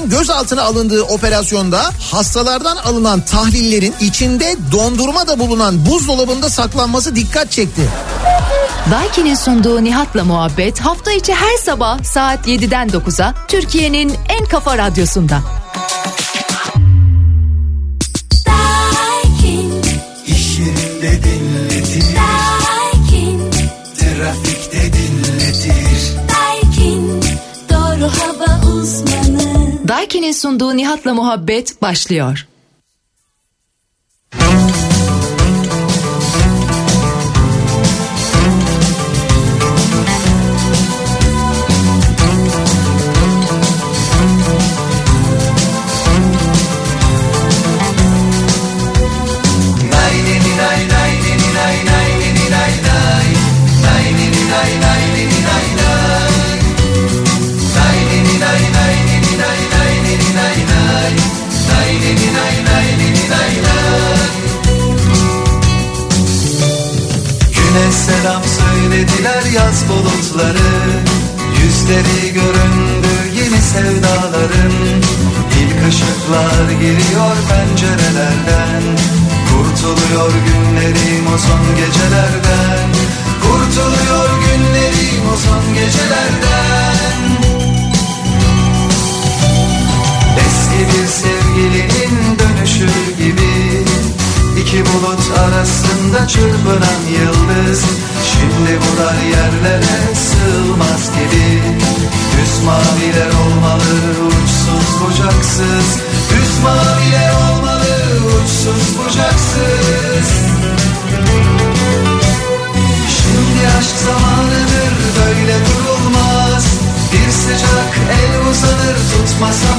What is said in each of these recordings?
gözaltına alındığı operasyonda hastalardan alınan tahlillerin içinde dondurma da bulunan buzdolabında saklanması dikkat çekti. Daiki'nin sunduğu Nihat'la muhabbet hafta içi her sabah saat 7'den 9'a Türkiye'nin en kafa radyosunda. Daiki'nin sunduğu Nihat'la muhabbet başlıyor. Güne selam söylediler yaz bulutları. Yüzleri göründü yeni sevdaların. İlk ışıklar giriyor pencerelerden. Kurtuluyor günlerim o son gecelerden. Kurtuluyor günlerim o son gecelerden. Eski bir sevgilinin dönüşü gibi İki bulut arasında çırpınan yıldız. Şimdi bu dar yerlere sığmaz gibi. Düz maviler olmalı uçsuz bucaksız. Düz maviler olmalı uçsuz bucaksız. Şimdi aşk zamanıdır böyle durulmaz. Bir sıcak el uzanır tutmasam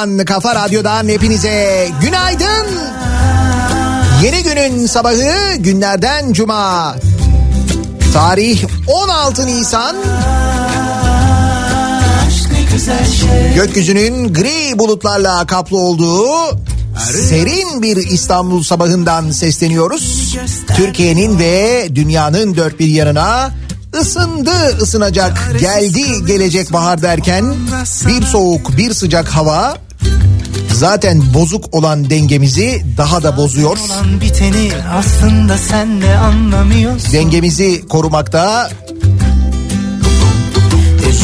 radyosundan, kafa radyodan hepinize günaydın. Yeni günün sabahı günlerden cuma. Tarih 16 Nisan. Gökyüzünün gri bulutlarla kaplı olduğu serin bir İstanbul sabahından sesleniyoruz. Türkiye'nin ve dünyanın dört bir yanına ısındı ısınacak geldi gelecek bahar derken bir soğuk bir sıcak hava zaten bozuk olan dengemizi daha da bozuyor. Dengemizi korumakta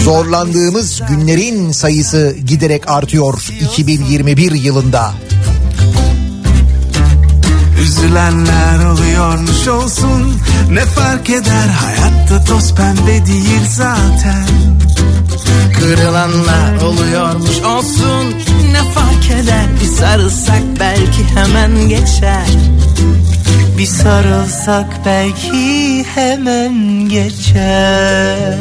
zorlandığımız günlerin sayısı giderek artıyor 2021 yılında. Üzülenler oluyormuş olsun Ne fark eder hayatta toz pembe değil zaten Kırılanlar oluyormuş olsun Ne fark eder? Bir sarılsak belki hemen geçer. Bir sarılsak belki hemen geçer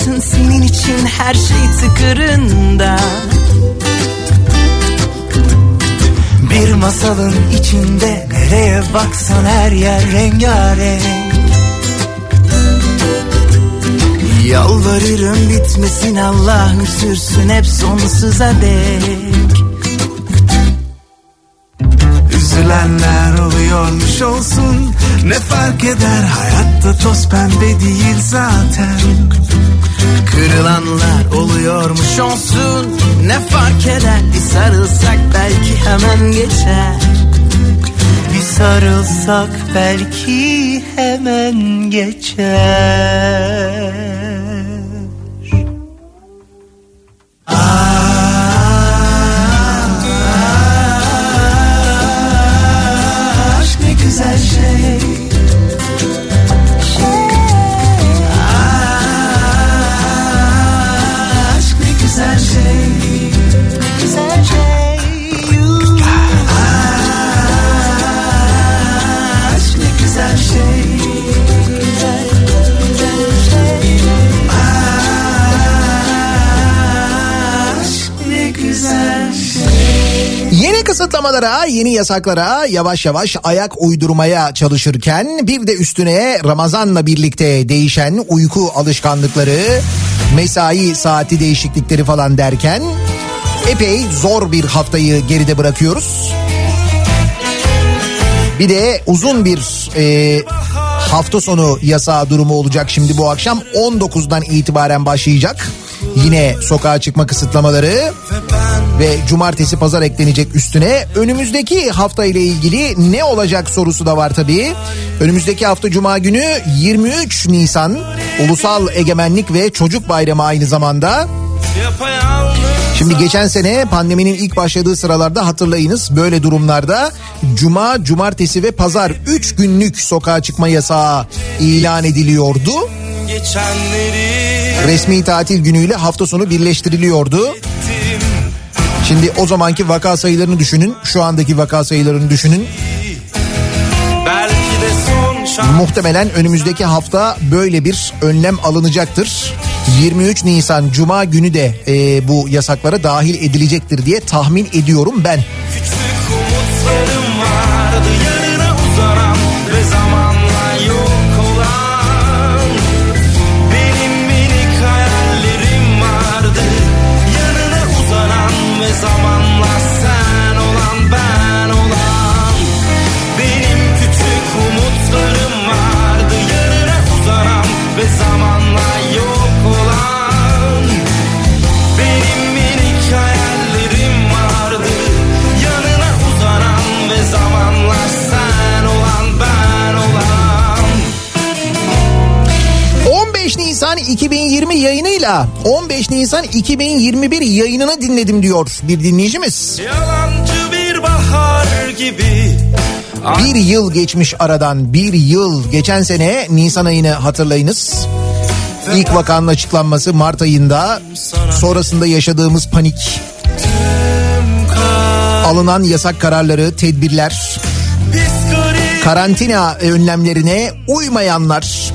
uçarsın senin için her şey tıkırında. Bir masalın içinde nereye baksan her yer rengarenk. Yalvarırım bitmesin Allah'ım sürsün hep sonsuza dek. Üzülenler oluyormuş olsun Ne fark eder? Hayatta toz pembe değil zaten Kırılanlar oluyormuş olsun Ne fark eder? Bir sarılsak belki hemen geçer. Bir sarılsak belki hemen geçer kısıtlamalara, yeni yasaklara yavaş yavaş ayak uydurmaya çalışırken bir de üstüne Ramazan'la birlikte değişen uyku alışkanlıkları, mesai saati değişiklikleri falan derken epey zor bir haftayı geride bırakıyoruz. Bir de uzun bir e, hafta sonu yasağı durumu olacak şimdi bu akşam 19'dan itibaren başlayacak. Yine sokağa çıkma kısıtlamaları ve cumartesi pazar eklenecek üstüne. Önümüzdeki hafta ile ilgili ne olacak sorusu da var tabii. Önümüzdeki hafta cuma günü 23 Nisan Ulusal Egemenlik ve Çocuk Bayramı aynı zamanda. Şimdi geçen sene pandeminin ilk başladığı sıralarda hatırlayınız böyle durumlarda cuma, cumartesi ve pazar 3 günlük sokağa çıkma yasağı ilan ediliyordu. Geçenleri Resmi tatil günüyle hafta sonu birleştiriliyordu. Şimdi o zamanki vaka sayılarını düşünün, şu andaki vaka sayılarını düşünün. Muhtemelen önümüzdeki hafta böyle bir önlem alınacaktır. 23 Nisan Cuma günü de e, bu yasaklara dahil edilecektir diye tahmin ediyorum ben. Küçük umutlarım 2020 yayınıyla 15 Nisan 2021 yayınını dinledim diyor bir dinleyicimiz. Yalancı bir bahar gibi. Bir yıl geçmiş aradan bir yıl. Geçen sene Nisan ayını hatırlayınız. İlk vakanın açıklanması Mart ayında. Sonrasında yaşadığımız panik. Alınan yasak kararları, tedbirler, karantina önlemlerine uymayanlar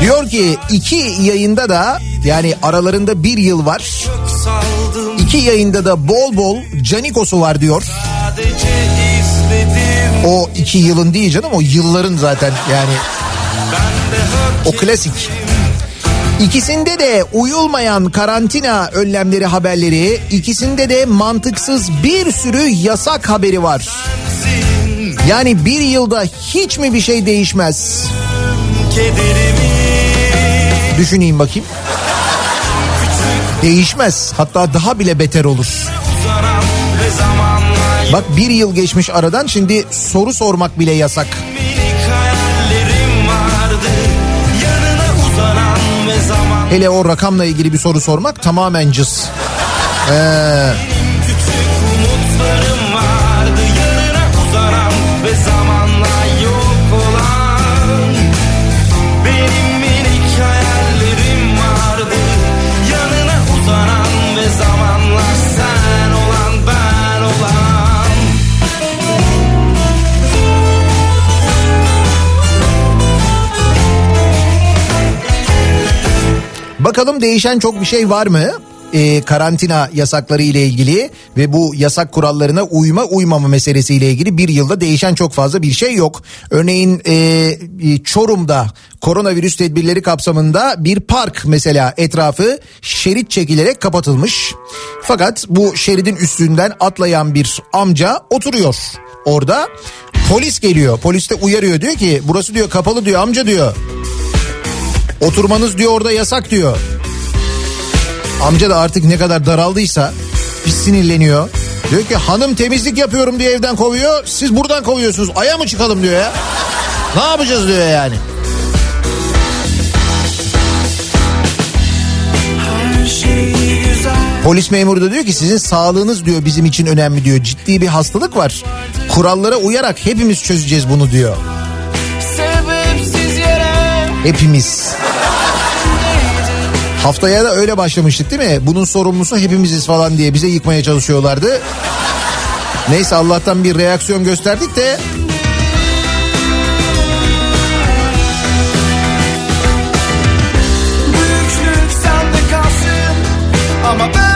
diyor ki iki yayında da yani aralarında bir yıl var. İki yayında da bol bol Canikos'u var diyor. O iki yılın değil canım o yılların zaten yani o klasik. İkisinde de uyulmayan karantina önlemleri haberleri, ikisinde de mantıksız bir sürü yasak haberi var. Yani bir yılda hiç mi bir şey değişmez? Kederimi Düşüneyim bakayım. Değişmez. Hatta daha bile beter olur. Bak bir yıl geçmiş aradan şimdi soru sormak bile yasak. vardı Hele o rakamla ilgili bir soru sormak tamamen cız. Ee, Bakalım değişen çok bir şey var mı? Ee, karantina yasakları ile ilgili ve bu yasak kurallarına uyma uymama meselesiyle ilgili bir yılda değişen çok fazla bir şey yok. Örneğin e, Çorum'da koronavirüs tedbirleri kapsamında bir park mesela etrafı şerit çekilerek kapatılmış. Fakat bu şeridin üstünden atlayan bir amca oturuyor orada. Polis geliyor. Polis de uyarıyor diyor ki burası diyor kapalı diyor amca diyor. Oturmanız diyor orada yasak diyor. Amca da artık ne kadar daraldıysa bir sinirleniyor. Diyor ki hanım temizlik yapıyorum diye evden kovuyor. Siz buradan kovuyorsunuz. Aya mı çıkalım diyor ya. Ne yapacağız diyor yani. Polis memuru da diyor ki sizin sağlığınız diyor bizim için önemli diyor. Ciddi bir hastalık var. Kurallara uyarak hepimiz çözeceğiz bunu diyor. Hepimiz. Haftaya da öyle başlamıştık değil mi? Bunun sorumlusu hepimiziz falan diye bize yıkmaya çalışıyorlardı. Neyse Allah'tan bir reaksiyon gösterdik de Ama ben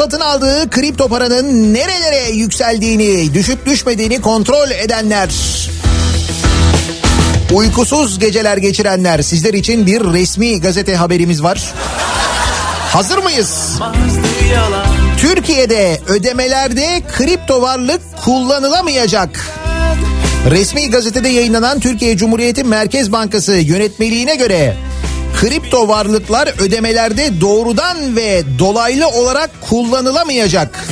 satın aldığı kripto paranın nerelere yükseldiğini, düşüp düşmediğini kontrol edenler. Uykusuz geceler geçirenler sizler için bir resmi gazete haberimiz var. Hazır mıyız? Türkiye'de ödemelerde kripto varlık kullanılamayacak. Resmi gazetede yayınlanan Türkiye Cumhuriyeti Merkez Bankası yönetmeliğine göre kripto varlıklar ödemelerde doğrudan ve dolaylı olarak kullanılamayacak.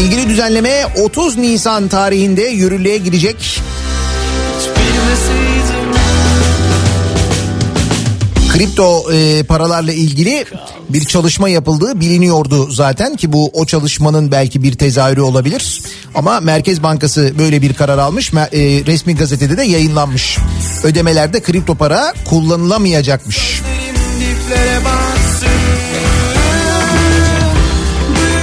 İlgili düzenleme 30 Nisan tarihinde yürürlüğe girecek. Kripto e, paralarla ilgili bir çalışma yapıldığı biliniyordu zaten ki bu o çalışmanın belki bir tezahürü olabilir. Ama Merkez Bankası böyle bir karar almış. E, resmi gazetede de yayınlanmış. Ödemelerde kripto para kullanılamayacakmış.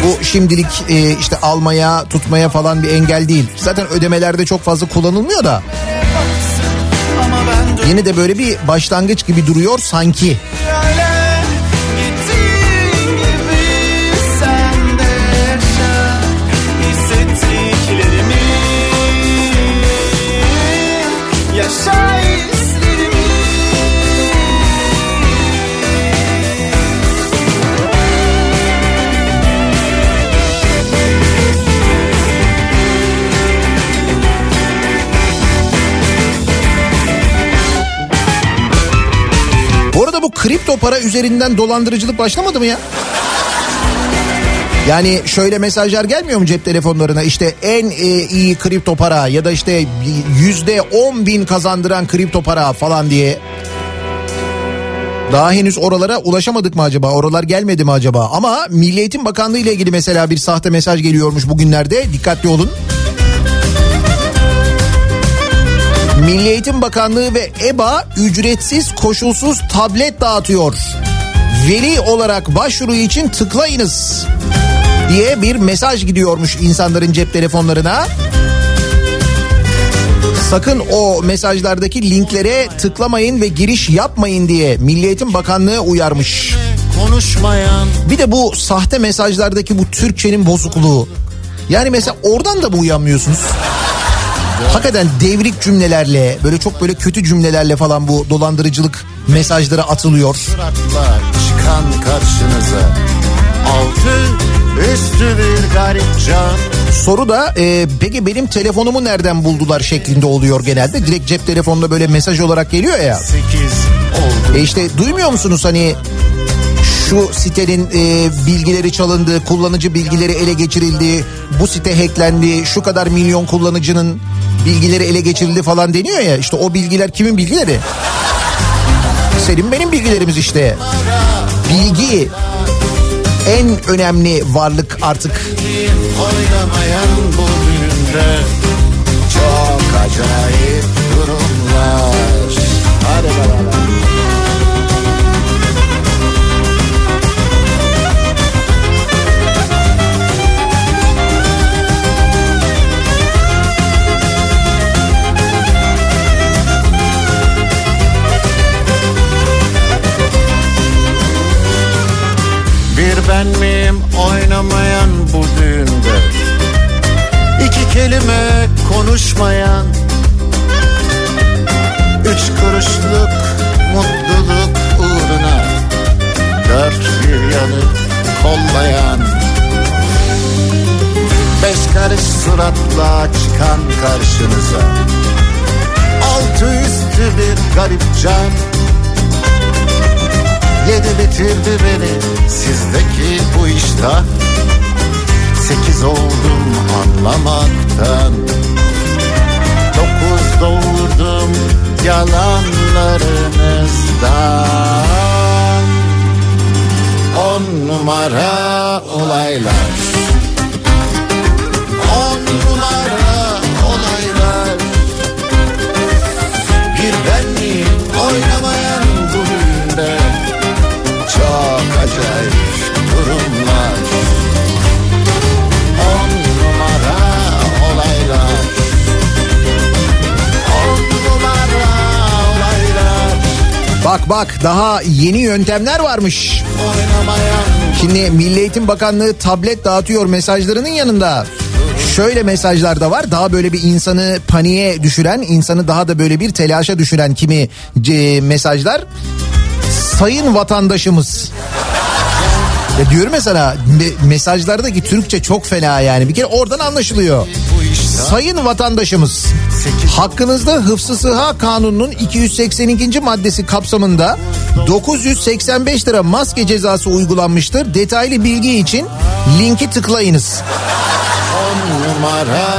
Bu şimdilik e, işte almaya, tutmaya falan bir engel değil. Zaten ödemelerde çok fazla kullanılmıyor da. Yine de böyle bir başlangıç gibi duruyor sanki. Kripto para üzerinden dolandırıcılık başlamadı mı ya? Yani şöyle mesajlar gelmiyor mu cep telefonlarına işte en e, iyi kripto para ya da işte yüzde on bin kazandıran kripto para falan diye. Daha henüz oralara ulaşamadık mı acaba? Oralar gelmedi mi acaba? Ama Milli Eğitim Bakanlığı ile ilgili mesela bir sahte mesaj geliyormuş bugünlerde. Dikkatli olun. Milli Eğitim Bakanlığı ve EBA ücretsiz koşulsuz tablet dağıtıyor. Veli olarak başvuru için tıklayınız diye bir mesaj gidiyormuş insanların cep telefonlarına. Sakın o mesajlardaki linklere tıklamayın ve giriş yapmayın diye Milli Eğitim Bakanlığı uyarmış. Konuşmayan Bir de bu sahte mesajlardaki bu Türkçenin bozukluğu. Yani mesela oradan da mı uyanmıyorsunuz? Hakikaten devrik cümlelerle böyle çok böyle kötü cümlelerle falan bu dolandırıcılık mesajları atılıyor. çıkan karşınıza Altı üstü bir garip can Soru da e, peki benim telefonumu nereden buldular şeklinde oluyor genelde. Direkt cep telefonunda böyle mesaj olarak geliyor ya. Sekiz oldu E işte duymuyor musunuz hani şu sitenin e, bilgileri çalındı, kullanıcı bilgileri ele geçirildi, bu site hacklendi, şu kadar milyon kullanıcının bilgileri ele geçirildi falan deniyor ya. İşte o bilgiler kimin bilgileri? Senin benim bilgilerimiz işte. Bilgi en önemli varlık artık. Oynamayan bu düğünde Çok acayip durumlar Hadi beraber ben miyim oynamayan bu düğünde? İki kelime konuşmayan Üç kuruşluk mutluluk uğruna Dört bir yanı kollayan Beş karış suratla çıkan karşınıza Altı üstü bir garip can Yedi bitirdi beni sizdeki bu iştah Sekiz oldum anlamaktan. Dokuz doğurdum yalanlarınızdan On numara olaylar. On numara olaylar. Bir benliğim oynamayan bu Bak bak daha yeni yöntemler varmış. Şimdi Milli Eğitim Bakanlığı tablet dağıtıyor mesajlarının yanında. Şöyle mesajlar da var. Daha böyle bir insanı paniğe düşüren, insanı daha da böyle bir telaşa düşüren kimi mesajlar. Sayın vatandaşımız. Ya diyorum mesela me- mesajlardaki Türkçe çok fena yani. Bir kere oradan anlaşılıyor. Sayın vatandaşımız hakkınızda Hıfzı Sıha Kanunu'nun 282. maddesi kapsamında 985 lira maske cezası uygulanmıştır. Detaylı bilgi için linki tıklayınız.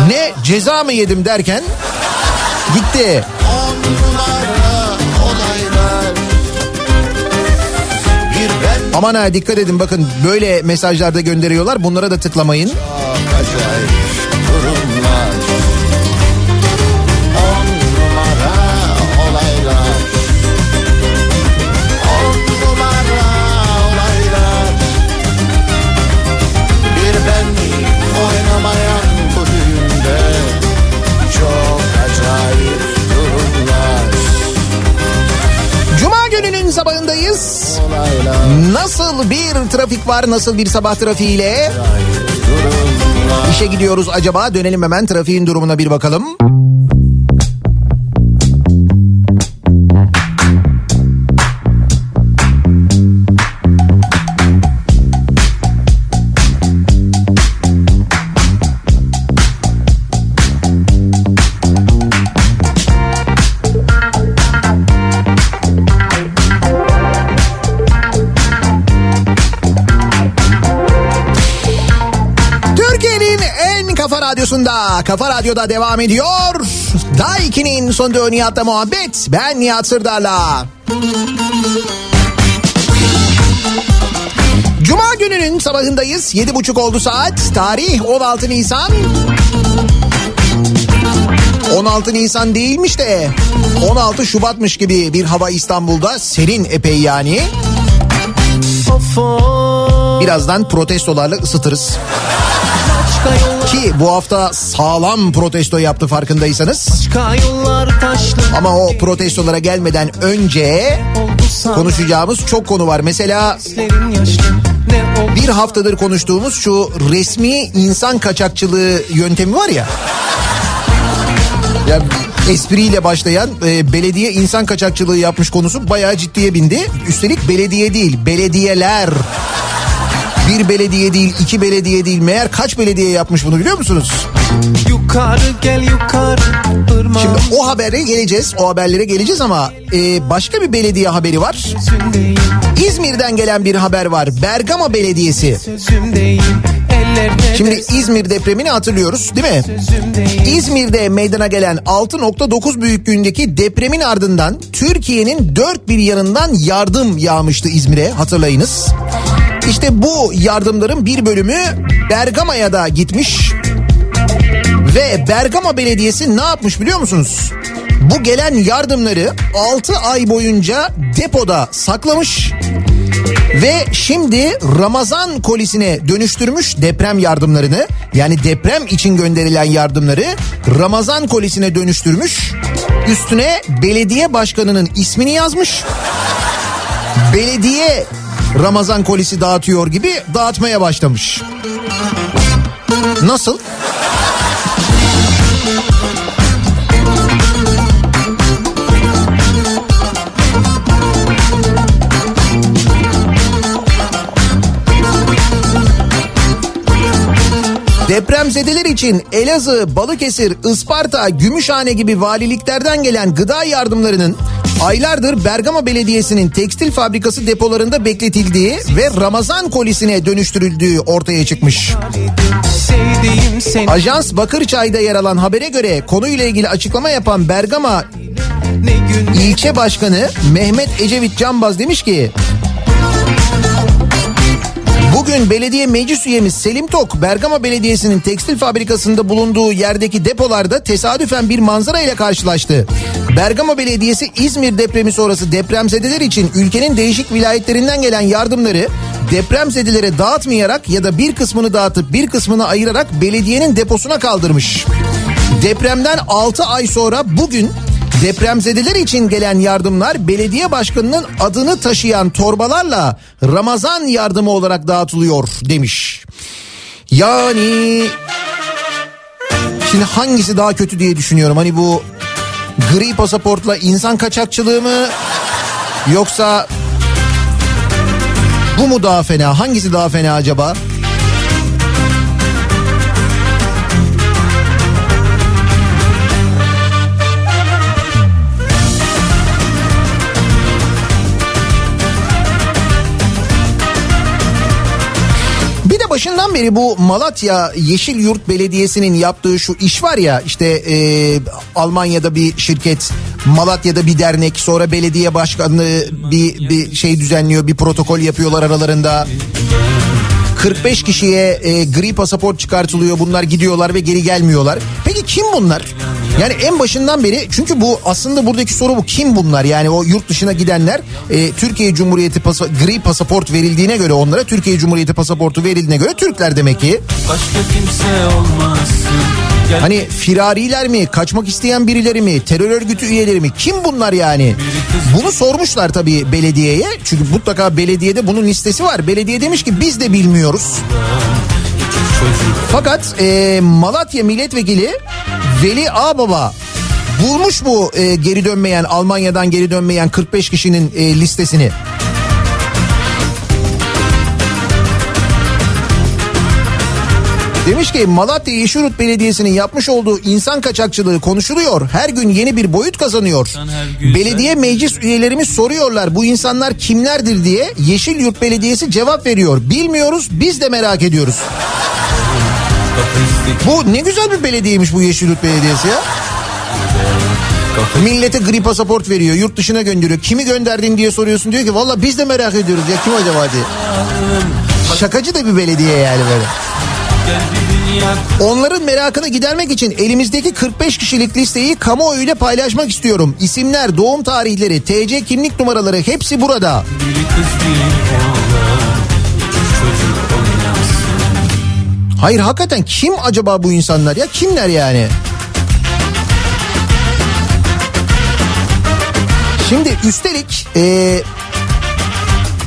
Ne ceza mı yedim derken gitti. Aman ha dikkat edin bakın böyle mesajlarda gönderiyorlar bunlara da tıklamayın. Çok acayip trafik var nasıl bir sabah trafiğiyle? İşe gidiyoruz acaba dönelim hemen trafiğin durumuna bir bakalım. Kafa Radyo'da devam ediyor. Daiki'nin sonunda Nihat'la muhabbet. Ben Nihat Sırdar'la. Cuma gününün sabahındayız. Yedi buçuk oldu saat. Tarih 16 Nisan. 16 Nisan değilmiş de 16 Şubat'mış gibi bir hava İstanbul'da serin epey yani. Birazdan protestolarla ısıtırız. Ki bu hafta sağlam protesto yaptı farkındaysanız. Ama o protestolara gelmeden önce konuşacağımız çok konu var. Mesela bir haftadır konuştuğumuz şu resmi insan kaçakçılığı yöntemi var ya. Ya espriyle başlayan e, belediye insan kaçakçılığı yapmış konusu bayağı ciddiye bindi. Üstelik belediye değil, belediyeler. Bir belediye değil, iki belediye değil. Meğer kaç belediye yapmış bunu biliyor musunuz? Yukarı gel yukarı. Şimdi o habere geleceğiz, o haberlere geleceğiz ama e, başka bir belediye haberi var. İzmir'den gelen bir haber var. Bergama Belediyesi. Şimdi İzmir depremini hatırlıyoruz değil mi? İzmir'de meydana gelen 6.9 büyüklüğündeki depremin ardından Türkiye'nin dört bir yanından yardım yağmıştı İzmir'e hatırlayınız. İşte bu yardımların bir bölümü Bergama'ya da gitmiş. Ve Bergama Belediyesi ne yapmış biliyor musunuz? Bu gelen yardımları 6 ay boyunca depoda saklamış. Ve şimdi Ramazan kolisine dönüştürmüş deprem yardımlarını yani deprem için gönderilen yardımları Ramazan kolisine dönüştürmüş. Üstüne belediye başkanının ismini yazmış. Belediye Ramazan kolisi dağıtıyor gibi dağıtmaya başlamış. Nasıl? Depremzedeler için Elazığ, Balıkesir, Isparta, Gümüşhane gibi valiliklerden gelen gıda yardımlarının aylardır Bergama Belediyesi'nin tekstil fabrikası depolarında bekletildiği ve Ramazan kolisine dönüştürüldüğü ortaya çıkmış. Ajans Bakırçay'da yer alan habere göre konuyla ilgili açıklama yapan Bergama İlçe Başkanı Mehmet Ecevit Canbaz demiş ki Bugün belediye meclis üyemiz Selim Tok Bergama Belediyesi'nin tekstil fabrikasında bulunduğu yerdeki depolarda tesadüfen bir manzara ile karşılaştı. Bergama Belediyesi İzmir depremi sonrası depremzedeler için ülkenin değişik vilayetlerinden gelen yardımları depremzedelere dağıtmayarak ya da bir kısmını dağıtıp bir kısmını ayırarak belediyenin deposuna kaldırmış. Depremden 6 ay sonra bugün Depremzedeler için gelen yardımlar belediye başkanının adını taşıyan torbalarla Ramazan yardımı olarak dağıtılıyor demiş. Yani şimdi hangisi daha kötü diye düşünüyorum. Hani bu gri pasaportla insan kaçakçılığı mı yoksa bu mu daha fena? Hangisi daha fena acaba? Başından beri bu Malatya Yeşil Yurt Belediyesi'nin yaptığı şu iş var ya işte e, Almanya'da bir şirket Malatya'da bir dernek sonra belediye başkanlığı bir, bir şey düzenliyor bir protokol yapıyorlar aralarında. 45 kişiye e, gri pasaport çıkartılıyor bunlar gidiyorlar ve geri gelmiyorlar. Peki kim bunlar? Yani en başından beri çünkü bu aslında buradaki soru bu kim bunlar? Yani o yurt dışına gidenler e, Türkiye Cumhuriyeti pasa, gri pasaport verildiğine göre onlara Türkiye Cumhuriyeti pasaportu verildiğine göre Türkler demek ki. Başka kimse olmazsın Hani firariler mi, kaçmak isteyen birileri mi, terör örgütü üyeleri mi? Kim bunlar yani? Bunu sormuşlar tabii belediyeye. Çünkü mutlaka belediyede bunun listesi var. Belediye demiş ki biz de bilmiyoruz. Fakat e, Malatya milletvekili Veli Ağbaba bulmuş bu e, geri dönmeyen Almanya'dan geri dönmeyen 45 kişinin e, listesini. Demiş ki Malatya Yeşilyurt Belediyesi'nin yapmış olduğu insan kaçakçılığı konuşuluyor. Her gün yeni bir boyut kazanıyor. Belediye meclis üyelerimiz soruyorlar bu insanlar kimlerdir diye. Yeşilyurt Belediyesi cevap veriyor. Bilmiyoruz biz de merak ediyoruz. Bu ne güzel bir belediyeymiş bu Yeşilyurt Belediyesi ya. Millete gri pasaport veriyor yurt dışına gönderiyor. Kimi gönderdin diye soruyorsun diyor ki valla biz de merak ediyoruz ya kim acaba diye. Şakacı da bir belediye yani böyle. Onların merakını gidermek için elimizdeki 45 kişilik listeyi kamuoyuyla paylaşmak istiyorum. İsimler, doğum tarihleri, TC kimlik numaraları hepsi burada. Hayır hakikaten kim acaba bu insanlar ya? Kimler yani? Şimdi üstelik eee,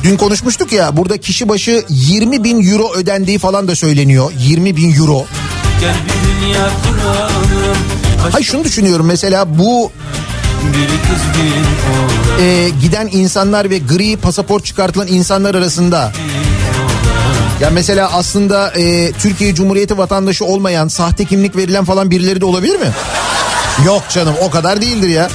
dün konuşmuştuk ya burada kişi başı 20 bin euro ödendiği falan da söyleniyor. 20 bin euro. Hayır şunu düşünüyorum mesela bu eee, giden insanlar ve gri pasaport çıkartılan insanlar arasında ya mesela aslında eee, Türkiye Cumhuriyeti vatandaşı olmayan sahte kimlik verilen falan birileri de olabilir mi? Yok canım o kadar değildir ya.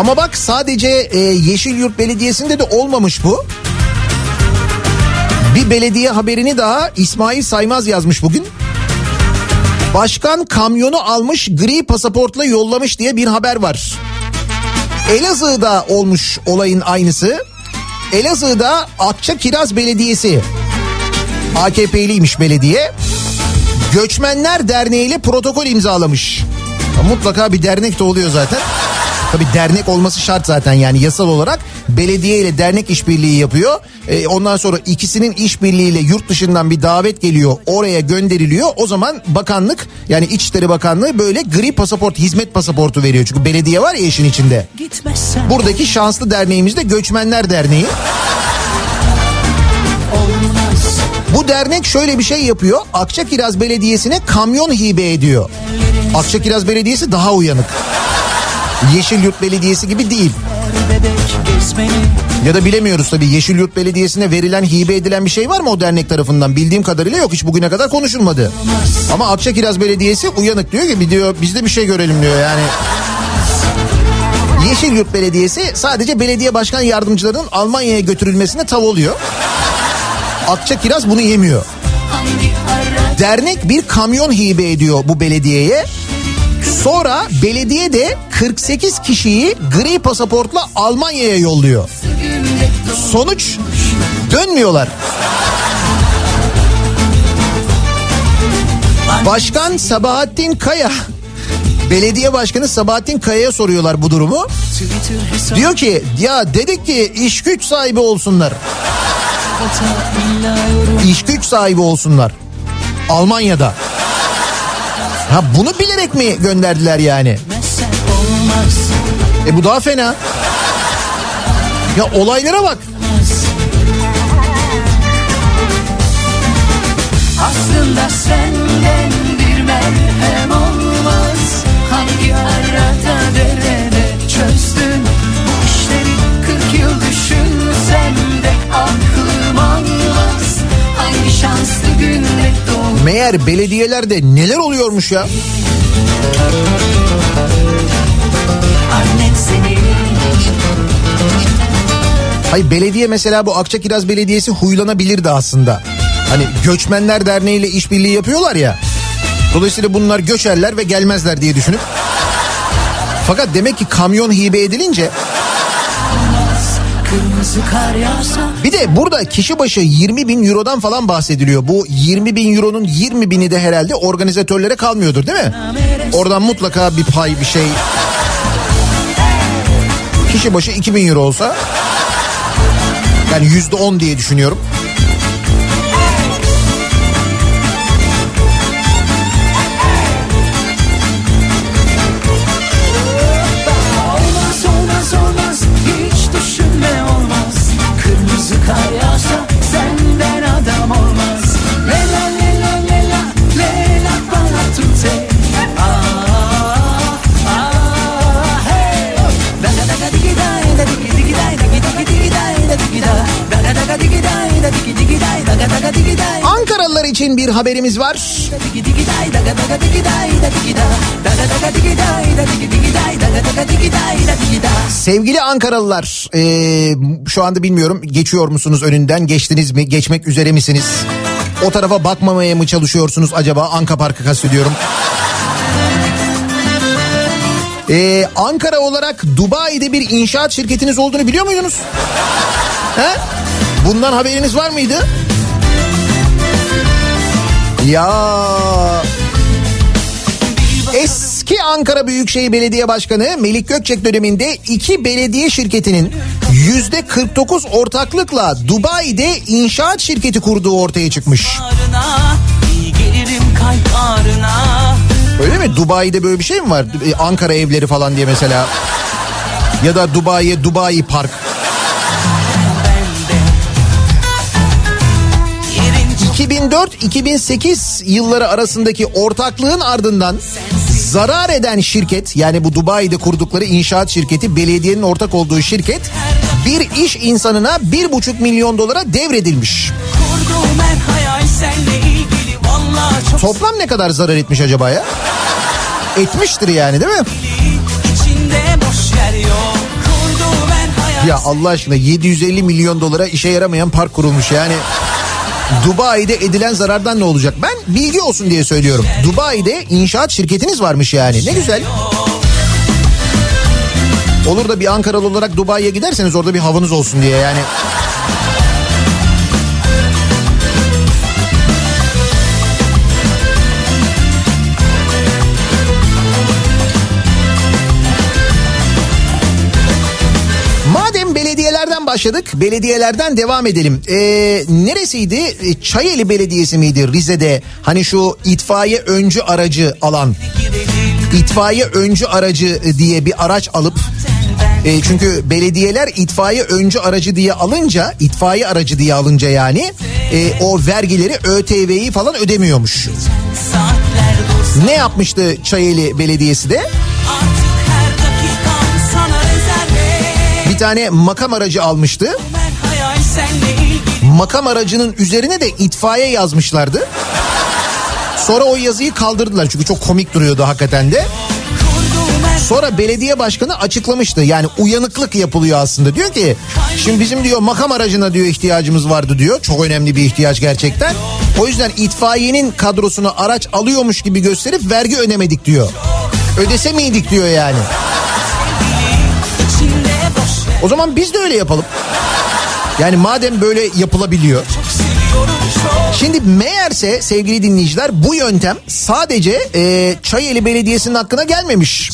Ama bak sadece e, Yeşilyurt Belediyesi'nde de olmamış bu. Bir belediye haberini daha İsmail Saymaz yazmış bugün. Başkan kamyonu almış gri pasaportla yollamış diye bir haber var. Elazığ'da olmuş olayın aynısı. Elazığ'da Akça Kiraz Belediyesi AKP'liymiş belediye. Göçmenler Derneği ile protokol imzalamış. Mutlaka bir dernek de oluyor zaten. Tabi dernek olması şart zaten yani yasal olarak belediye ile dernek işbirliği yapıyor. Ee, ondan sonra ikisinin işbirliğiyle yurt dışından bir davet geliyor oraya gönderiliyor. O zaman bakanlık yani İçişleri Bakanlığı böyle gri pasaport hizmet pasaportu veriyor. Çünkü belediye var ya işin içinde. Gitmezsen Buradaki şanslı derneğimiz de Göçmenler Derneği. olmaz Bu dernek şöyle bir şey yapıyor. Akçakiraz Belediyesi'ne kamyon hibe ediyor. Akçakiraz Belediyesi daha uyanık. Yeşilyurt Belediyesi gibi değil. Ya da bilemiyoruz tabii Yeşilyurt Belediyesi'ne verilen hibe edilen bir şey var mı o dernek tarafından? Bildiğim kadarıyla yok hiç bugüne kadar konuşulmadı. Ama Akçakiraz Belediyesi uyanık diyor ki diyor biz de bir şey görelim diyor yani. Yeşilyurt Belediyesi sadece belediye başkan yardımcılarının Almanya'ya götürülmesine tav oluyor. Akçakiraz bunu yemiyor. Dernek bir kamyon hibe ediyor bu belediyeye. Sonra belediye de 48 kişiyi gri pasaportla Almanya'ya yolluyor. Sonuç dönmüyorlar. Başkan Sabahattin Kaya Belediye Başkanı Sabahattin Kaya'ya soruyorlar bu durumu. Diyor ki ya dedik ki iş güç sahibi olsunlar. İş güç sahibi olsunlar. Almanya'da. Ha bunu bilerek mi gönderdiler yani? E bu daha fena. Ya olaylara bak. Aslında senden bir merhem olmaz Hangi arada derede çözdün Meğer belediyelerde neler oluyormuş ya. Hayır belediye mesela bu Akçakiraz Belediyesi huylanabilirdi aslında. Hani Göçmenler Derneği ile işbirliği yapıyorlar ya. Dolayısıyla bunlar göçerler ve gelmezler diye düşünüp. Fakat demek ki kamyon hibe edilince bir de burada kişi başı 20 bin eurodan falan bahsediliyor. Bu 20 bin euronun 20 bini de herhalde organizatörlere kalmıyordur değil mi? Oradan mutlaka bir pay bir şey. Kişi başı 2000 euro olsa yani yüzde on diye düşünüyorum. Day da digi da Sevgili Ankaralılar eee, şu anda bilmiyorum geçiyor musunuz önünden geçtiniz mi geçmek üzere misiniz? O tarafa bakmamaya mı çalışıyorsunuz acaba? Anka Park'ı kastediyorum. Ee, Ankara olarak Dubai'de bir inşaat şirketiniz olduğunu biliyor muydunuz? He? Bundan haberiniz var mıydı? Ya Eski Ankara Büyükşehir Belediye Başkanı Melik Gökçek döneminde iki belediye şirketinin yüzde 49 ortaklıkla Dubai'de inşaat şirketi kurduğu ortaya çıkmış. Öyle mi? Dubai'de böyle bir şey mi var? Ee, Ankara evleri falan diye mesela. Ya da Dubai'ye Dubai Park. 2004-2008 yılları arasındaki ortaklığın ardından zarar eden şirket yani bu Dubai'de kurdukları inşaat şirketi belediyenin ortak olduğu şirket bir iş insanına bir buçuk milyon dolara devredilmiş. Toplam ne kadar zarar etmiş acaba ya? Etmiştir yani değil mi? Ya Allah aşkına 750 milyon dolara işe yaramayan park kurulmuş yani. Dubai'de edilen zarardan ne olacak? Ben bilgi olsun diye söylüyorum. Dubai'de inşaat şirketiniz varmış yani. Ne güzel. Olur da bir Ankaralı olarak Dubai'ye giderseniz orada bir havanız olsun diye yani. Başladık, belediyelerden devam edelim. Ee, neresiydi? Ee, Çayeli Belediyesi miydi Rize'de? Hani şu itfaiye öncü aracı alan. İtfaiye öncü aracı diye bir araç alıp e, çünkü belediyeler itfaiye öncü aracı diye alınca, itfaiye aracı diye alınca yani e, o vergileri ÖTV'yi falan ödemiyormuş. Ne yapmıştı Çayeli Belediyesi de? Tane makam aracı almıştı. Makam aracının üzerine de itfaiye yazmışlardı. Sonra o yazıyı kaldırdılar çünkü çok komik duruyordu hakikaten de. Sonra belediye başkanı açıklamıştı. Yani uyanıklık yapılıyor aslında. Diyor ki şimdi bizim diyor makam aracına diyor ihtiyacımız vardı diyor. Çok önemli bir ihtiyaç gerçekten. O yüzden itfaiyenin kadrosunu araç alıyormuş gibi gösterip vergi ödemedik diyor. Ödese miydik diyor yani. O zaman biz de öyle yapalım. Yani madem böyle yapılabiliyor. Şimdi meğerse sevgili dinleyiciler bu yöntem sadece e, Çayeli Belediyesi'nin hakkına gelmemiş.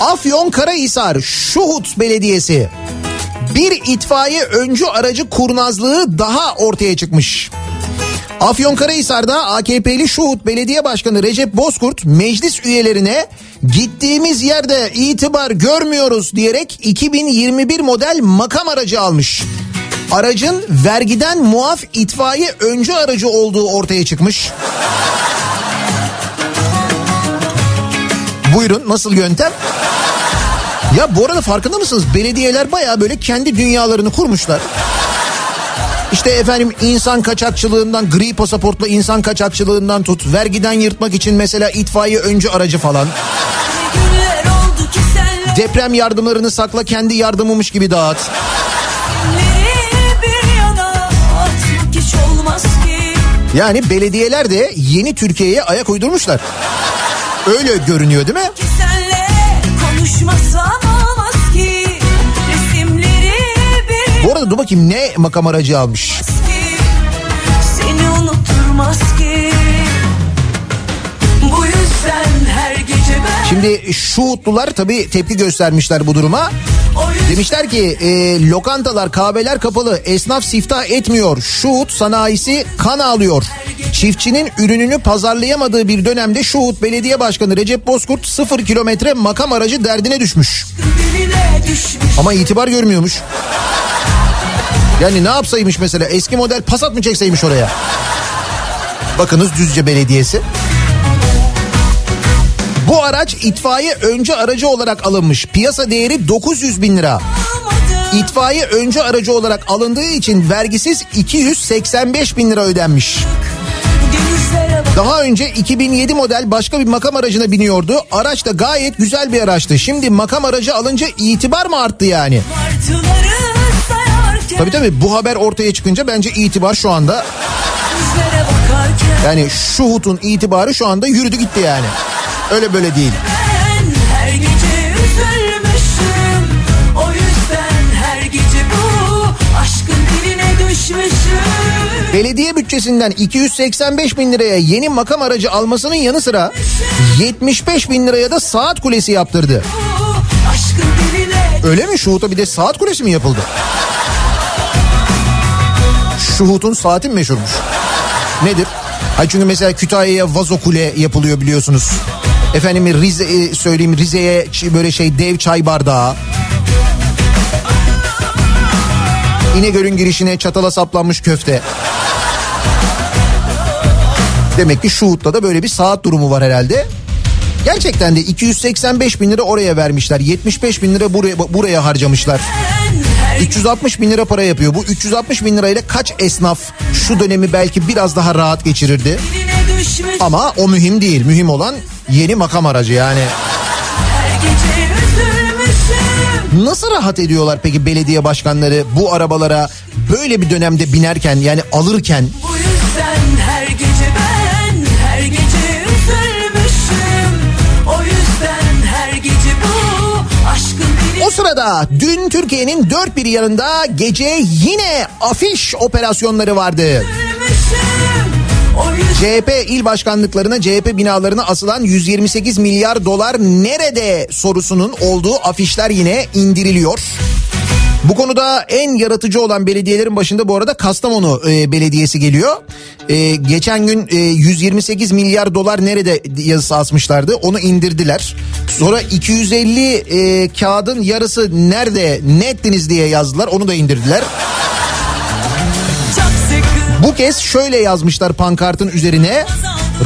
Afyon Karahisar Şuhut Belediyesi bir itfaiye öncü aracı kurnazlığı daha ortaya çıkmış. Afyonkarahisar'da AKP'li Şuhut Belediye Başkanı Recep Bozkurt meclis üyelerine gittiğimiz yerde itibar görmüyoruz diyerek 2021 model makam aracı almış. Aracın vergiden muaf itfaiye öncü aracı olduğu ortaya çıkmış. Buyurun nasıl yöntem? Ya bu arada farkında mısınız? Belediyeler baya böyle kendi dünyalarını kurmuşlar. İşte efendim insan kaçakçılığından, gri pasaportla insan kaçakçılığından tut, vergiden yırtmak için mesela itfaiye öncü aracı falan. Deprem yardımlarını sakla kendi yardımımış gibi dağıt. Yani belediyeler de yeni Türkiye'ye ayak uydurmuşlar. Öyle görünüyor değil mi? Ki senle konuşmasam arada dur bakayım ne makam aracı almış. ki. Seni unutturmaz ki. Bu yüzden her gece ben Şimdi Şuhutlular tabii tepki göstermişler bu duruma. Demişler ki e, lokantalar kahveler kapalı esnaf siftah etmiyor Şuhut sanayisi kan ağlıyor. Çiftçinin ürününü pazarlayamadığı bir dönemde Şuhut Belediye Başkanı Recep Bozkurt sıfır kilometre makam aracı derdine düşmüş. Ama itibar görmüyormuş. Yani ne yapsaymış mesela eski model Passat mı çekseymiş oraya? Bakınız Düzce Belediyesi. Bu araç itfaiye öncü aracı olarak alınmış. Piyasa değeri 900 bin lira. İtfaiye öncü aracı olarak alındığı için vergisiz 285 bin lira ödenmiş. Daha önce 2007 model başka bir makam aracına biniyordu. Araç da gayet güzel bir araçtı. Şimdi makam aracı alınca itibar mı arttı yani? martıları Tabii tabii bu haber ortaya çıkınca bence itibar şu anda Yani Şuhut'un itibarı şu anda yürüdü gitti yani. Öyle böyle değil. Belediye bütçesinden 285 bin liraya yeni makam aracı almasının yanı sıra 75 bin liraya da saat kulesi yaptırdı. Öyle mi? Şuhut'a bir de saat kulesi mi yapıldı? Şuhut'un saati mi meşhurmuş? Nedir? Ay çünkü mesela Kütahya'ya vazo kule yapılıyor biliyorsunuz. Efendim Rize e, söyleyeyim Rize'ye böyle şey dev çay bardağı. İnegöl'ün girişine çatala saplanmış köfte. Demek ki Şuhut'ta da böyle bir saat durumu var herhalde. Gerçekten de 285 bin lira oraya vermişler. 75 bin lira buraya, buraya harcamışlar. 360 bin lira para yapıyor. Bu 360 bin lirayla kaç esnaf şu dönemi belki biraz daha rahat geçirirdi? Ama o mühim değil. Mühim olan yeni makam aracı yani. Nasıl rahat ediyorlar peki belediye başkanları bu arabalara böyle bir dönemde binerken yani alırken Bu sırada dün Türkiye'nin dört bir yanında gece yine afiş operasyonları vardı. CHP il başkanlıklarına CHP binalarına asılan 128 milyar dolar nerede sorusunun olduğu afişler yine indiriliyor. Bu konuda en yaratıcı olan belediyelerin başında bu arada Kastamonu e, Belediyesi geliyor. E, geçen gün e, 128 milyar dolar nerede yazısı asmışlardı onu indirdiler. Sonra 250 e, kağıdın yarısı nerede ne ettiniz diye yazdılar onu da indirdiler. Bu kez şöyle yazmışlar pankartın üzerine.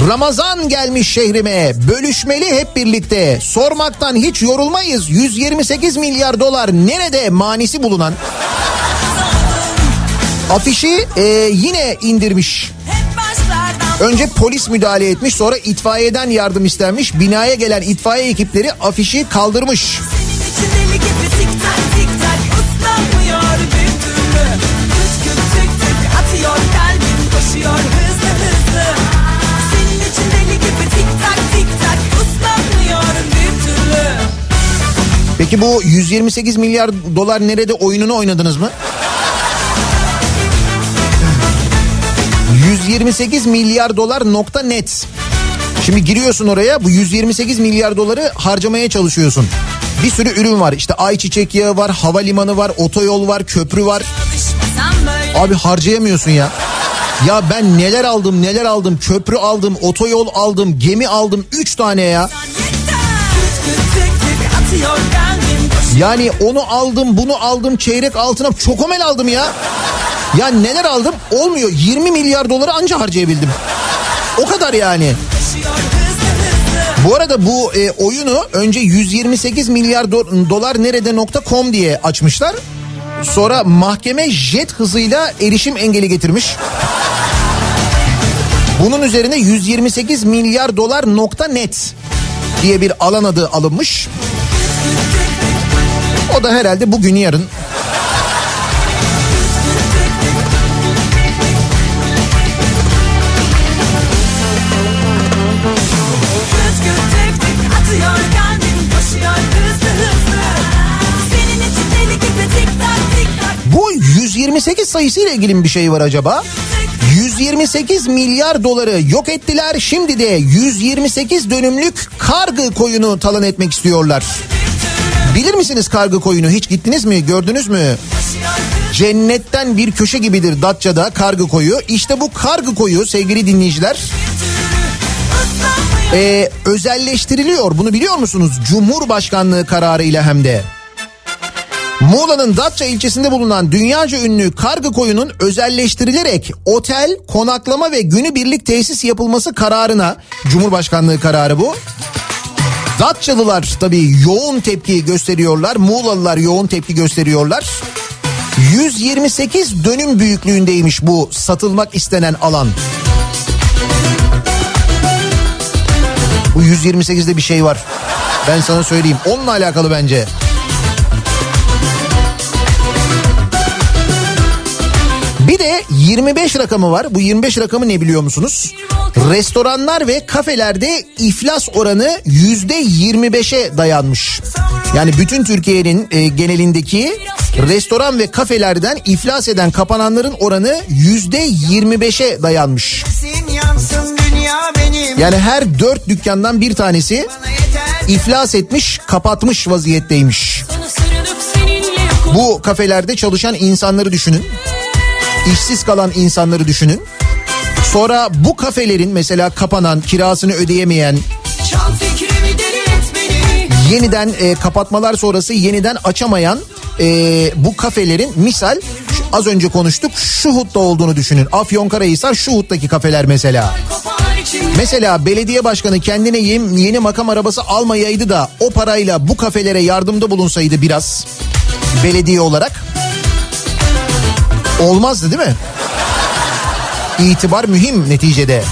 Ramazan gelmiş şehrime. Bölüşmeli hep birlikte. Sormaktan hiç yorulmayız. 128 milyar dolar nerede manisi bulunan? Afişi e, yine indirmiş. Önce polis müdahale etmiş sonra itfaiyeden yardım istenmiş. Binaya gelen itfaiye ekipleri afişi kaldırmış. Senin Peki bu 128 milyar dolar nerede oyununu oynadınız mı? 128 milyar dolar nokta net. Şimdi giriyorsun oraya bu 128 milyar doları harcamaya çalışıyorsun. Bir sürü ürün var işte ayçiçek yağı var, havalimanı var, otoyol var, köprü var. Abi harcayamıyorsun ya. Ya ben neler aldım neler aldım köprü aldım otoyol aldım gemi aldım 3 tane ya. atıyor Yani onu aldım bunu aldım çeyrek altına çokomel aldım ya. Ya neler aldım olmuyor 20 milyar doları anca harcayabildim. O kadar yani. Bu arada bu e, oyunu önce 128 milyar do- dolar nerede.com diye açmışlar. Sonra mahkeme jet hızıyla erişim engeli getirmiş. Bunun üzerine 128 milyar dolar nokta net diye bir alan adı alınmış. O da herhalde bugün yarın Bu 128 sayısı ile ilgili bir şey var acaba? 128 milyar doları yok ettiler. Şimdi de 128 dönümlük kargı koyunu talan etmek istiyorlar. Bilir misiniz kargı koyunu? Hiç gittiniz mi? Gördünüz mü? Cennetten bir köşe gibidir Datça'da kargı koyu. İşte bu kargı koyu sevgili dinleyiciler e, özelleştiriliyor. Bunu biliyor musunuz? Cumhurbaşkanlığı kararıyla hem de. Muğla'nın Datça ilçesinde bulunan dünyaca ünlü kargı koyunun özelleştirilerek otel, konaklama ve günübirlik tesis yapılması kararına Cumhurbaşkanlığı kararı bu. Datçalılar tabii yoğun tepki gösteriyorlar. Muğlalılar yoğun tepki gösteriyorlar. 128 dönüm büyüklüğündeymiş bu satılmak istenen alan. Bu 128'de bir şey var. Ben sana söyleyeyim. Onunla alakalı bence. Bir de 25 rakamı var. Bu 25 rakamı ne biliyor musunuz? Restoranlar ve kafelerde iflas oranı %25'e dayanmış. Yani bütün Türkiye'nin e, genelindeki restoran ve kafelerden iflas eden kapananların oranı %25'e dayanmış. Yani her dört dükkandan bir tanesi iflas etmiş, kapatmış vaziyetteymiş. Bu kafelerde çalışan insanları düşünün. İşsiz kalan insanları düşünün. Sonra bu kafelerin mesela kapanan, kirasını ödeyemeyen, yeniden e, kapatmalar sonrası yeniden açamayan e, bu kafelerin misal az önce konuştuk Şuhut'ta olduğunu düşünün. Afyonkarahisar Şuhut'taki kafeler mesela. Mesela belediye başkanı kendine yeni, yeni makam arabası almayaydı da o parayla bu kafelere yardımda bulunsaydı biraz belediye olarak olmazdı değil mi? İtibar mühim neticede.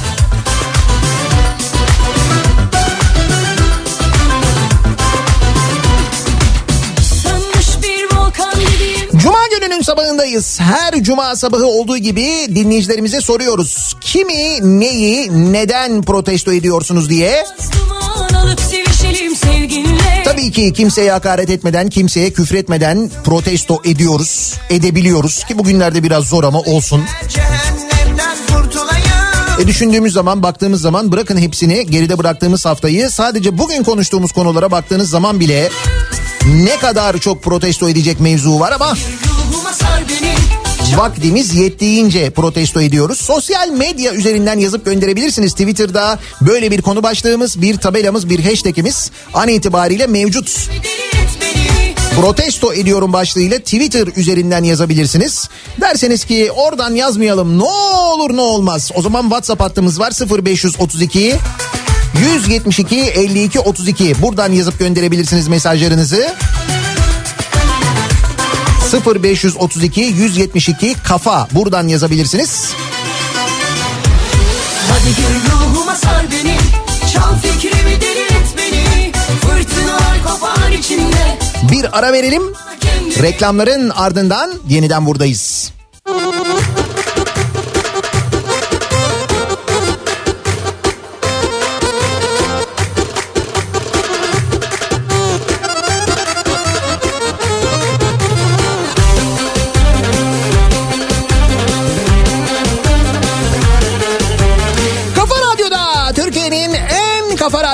Cuma gününün sabahındayız. Her cuma sabahı olduğu gibi dinleyicilerimize soruyoruz. Kimi, neyi, neden protesto ediyorsunuz diye. Duman alıp sevişelim sevginle Tabii ki kimseye hakaret etmeden, kimseye küfretmeden protesto ediyoruz, edebiliyoruz ki bugünlerde biraz zor ama olsun. E düşündüğümüz zaman, baktığımız zaman bırakın hepsini geride bıraktığımız haftayı sadece bugün konuştuğumuz konulara baktığınız zaman bile ne kadar çok protesto edecek mevzu var ama vaktimiz yettiğince protesto ediyoruz. Sosyal medya üzerinden yazıp gönderebilirsiniz. Twitter'da böyle bir konu başlığımız, bir tabelamız, bir hashtagimiz an itibariyle mevcut. protesto ediyorum başlığıyla Twitter üzerinden yazabilirsiniz. Derseniz ki oradan yazmayalım ne olur ne olmaz. O zaman WhatsApp hattımız var 0532 172 52 32. Buradan yazıp gönderebilirsiniz mesajlarınızı. 0532 172 kafa buradan yazabilirsiniz. Hadi gir ruhuma sar beni Çal fikrimi deli et beni Fırtınalar kopar içimde Bir ara verelim. Reklamların ardından yeniden buradayız.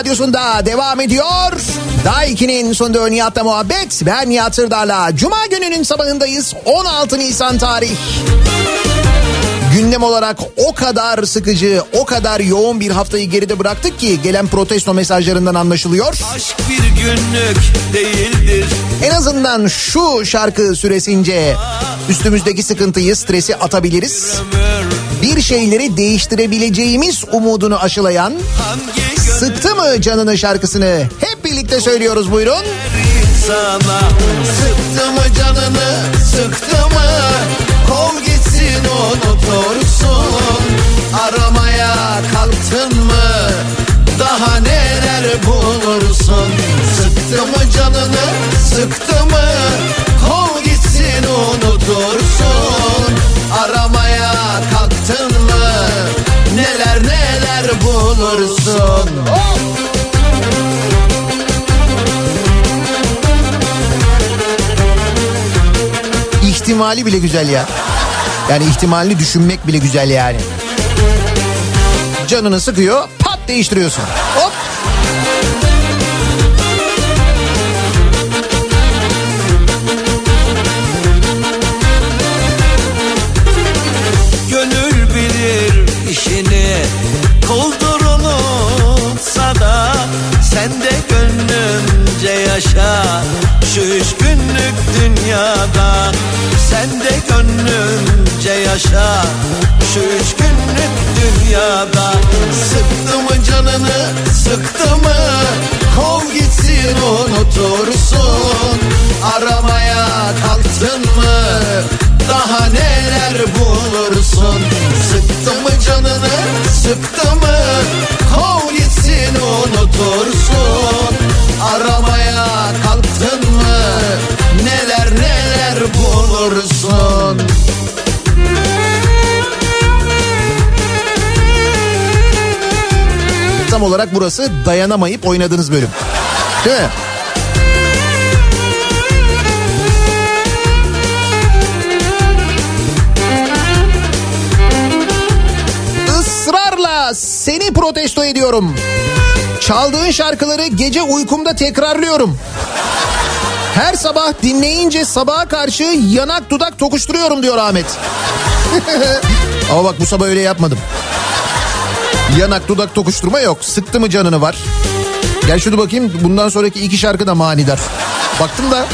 Radyosunda devam ediyor. Daha 2'nin sonunda Nihat'la muhabbet. Ben Nihat Sırdar'la. Cuma gününün sabahındayız. 16 Nisan tarih. Gündem olarak o kadar sıkıcı, o kadar yoğun bir haftayı geride bıraktık ki gelen protesto mesajlarından anlaşılıyor. Aşk bir günlük değildir En azından şu şarkı süresince üstümüzdeki sıkıntıyı, stresi atabiliriz. ömür Bir şeyleri değiştirebileceğimiz umudunu aşılayan Sıktı mı canını şarkısını? Hep birlikte söylüyoruz buyurun. sana Sıktı mı canını sıktı mı? Kov gitsin unutursun Aramaya kalktın mı? Daha neler bulursun? Sıktı mı canını sıktı mı? Kov gitsin unutursun Aramaya bulursun İhtimali bile güzel ya. Yani ihtimalini düşünmek bile güzel yani. Canını sıkıyor pat değiştiriyorsun. Hop Sen de gönlümce yaşa Şu üç günlük dünyada. Sen de gönlümce yaşa Şu üç günlük dünyada. Sıktı mı canını sıktı mı? Kov gitsin unutursun Aramaya kalktın mı? Daha neler bulursun? Sıktı mı canını sıktı mı? Kov sorsun Aramaya kalktın mı neler neler bulursun Tam olarak burası dayanamayıp oynadığınız bölüm. Değil mi? seni protesto ediyorum. Çaldığın şarkıları gece uykumda tekrarlıyorum. Her sabah dinleyince sabaha karşı yanak dudak tokuşturuyorum diyor Ahmet. Ama bak bu sabah öyle yapmadım. Yanak dudak tokuşturma yok. Sıktı mı canını var. Gel şunu bakayım bundan sonraki iki şarkı da manidar. Baktım da.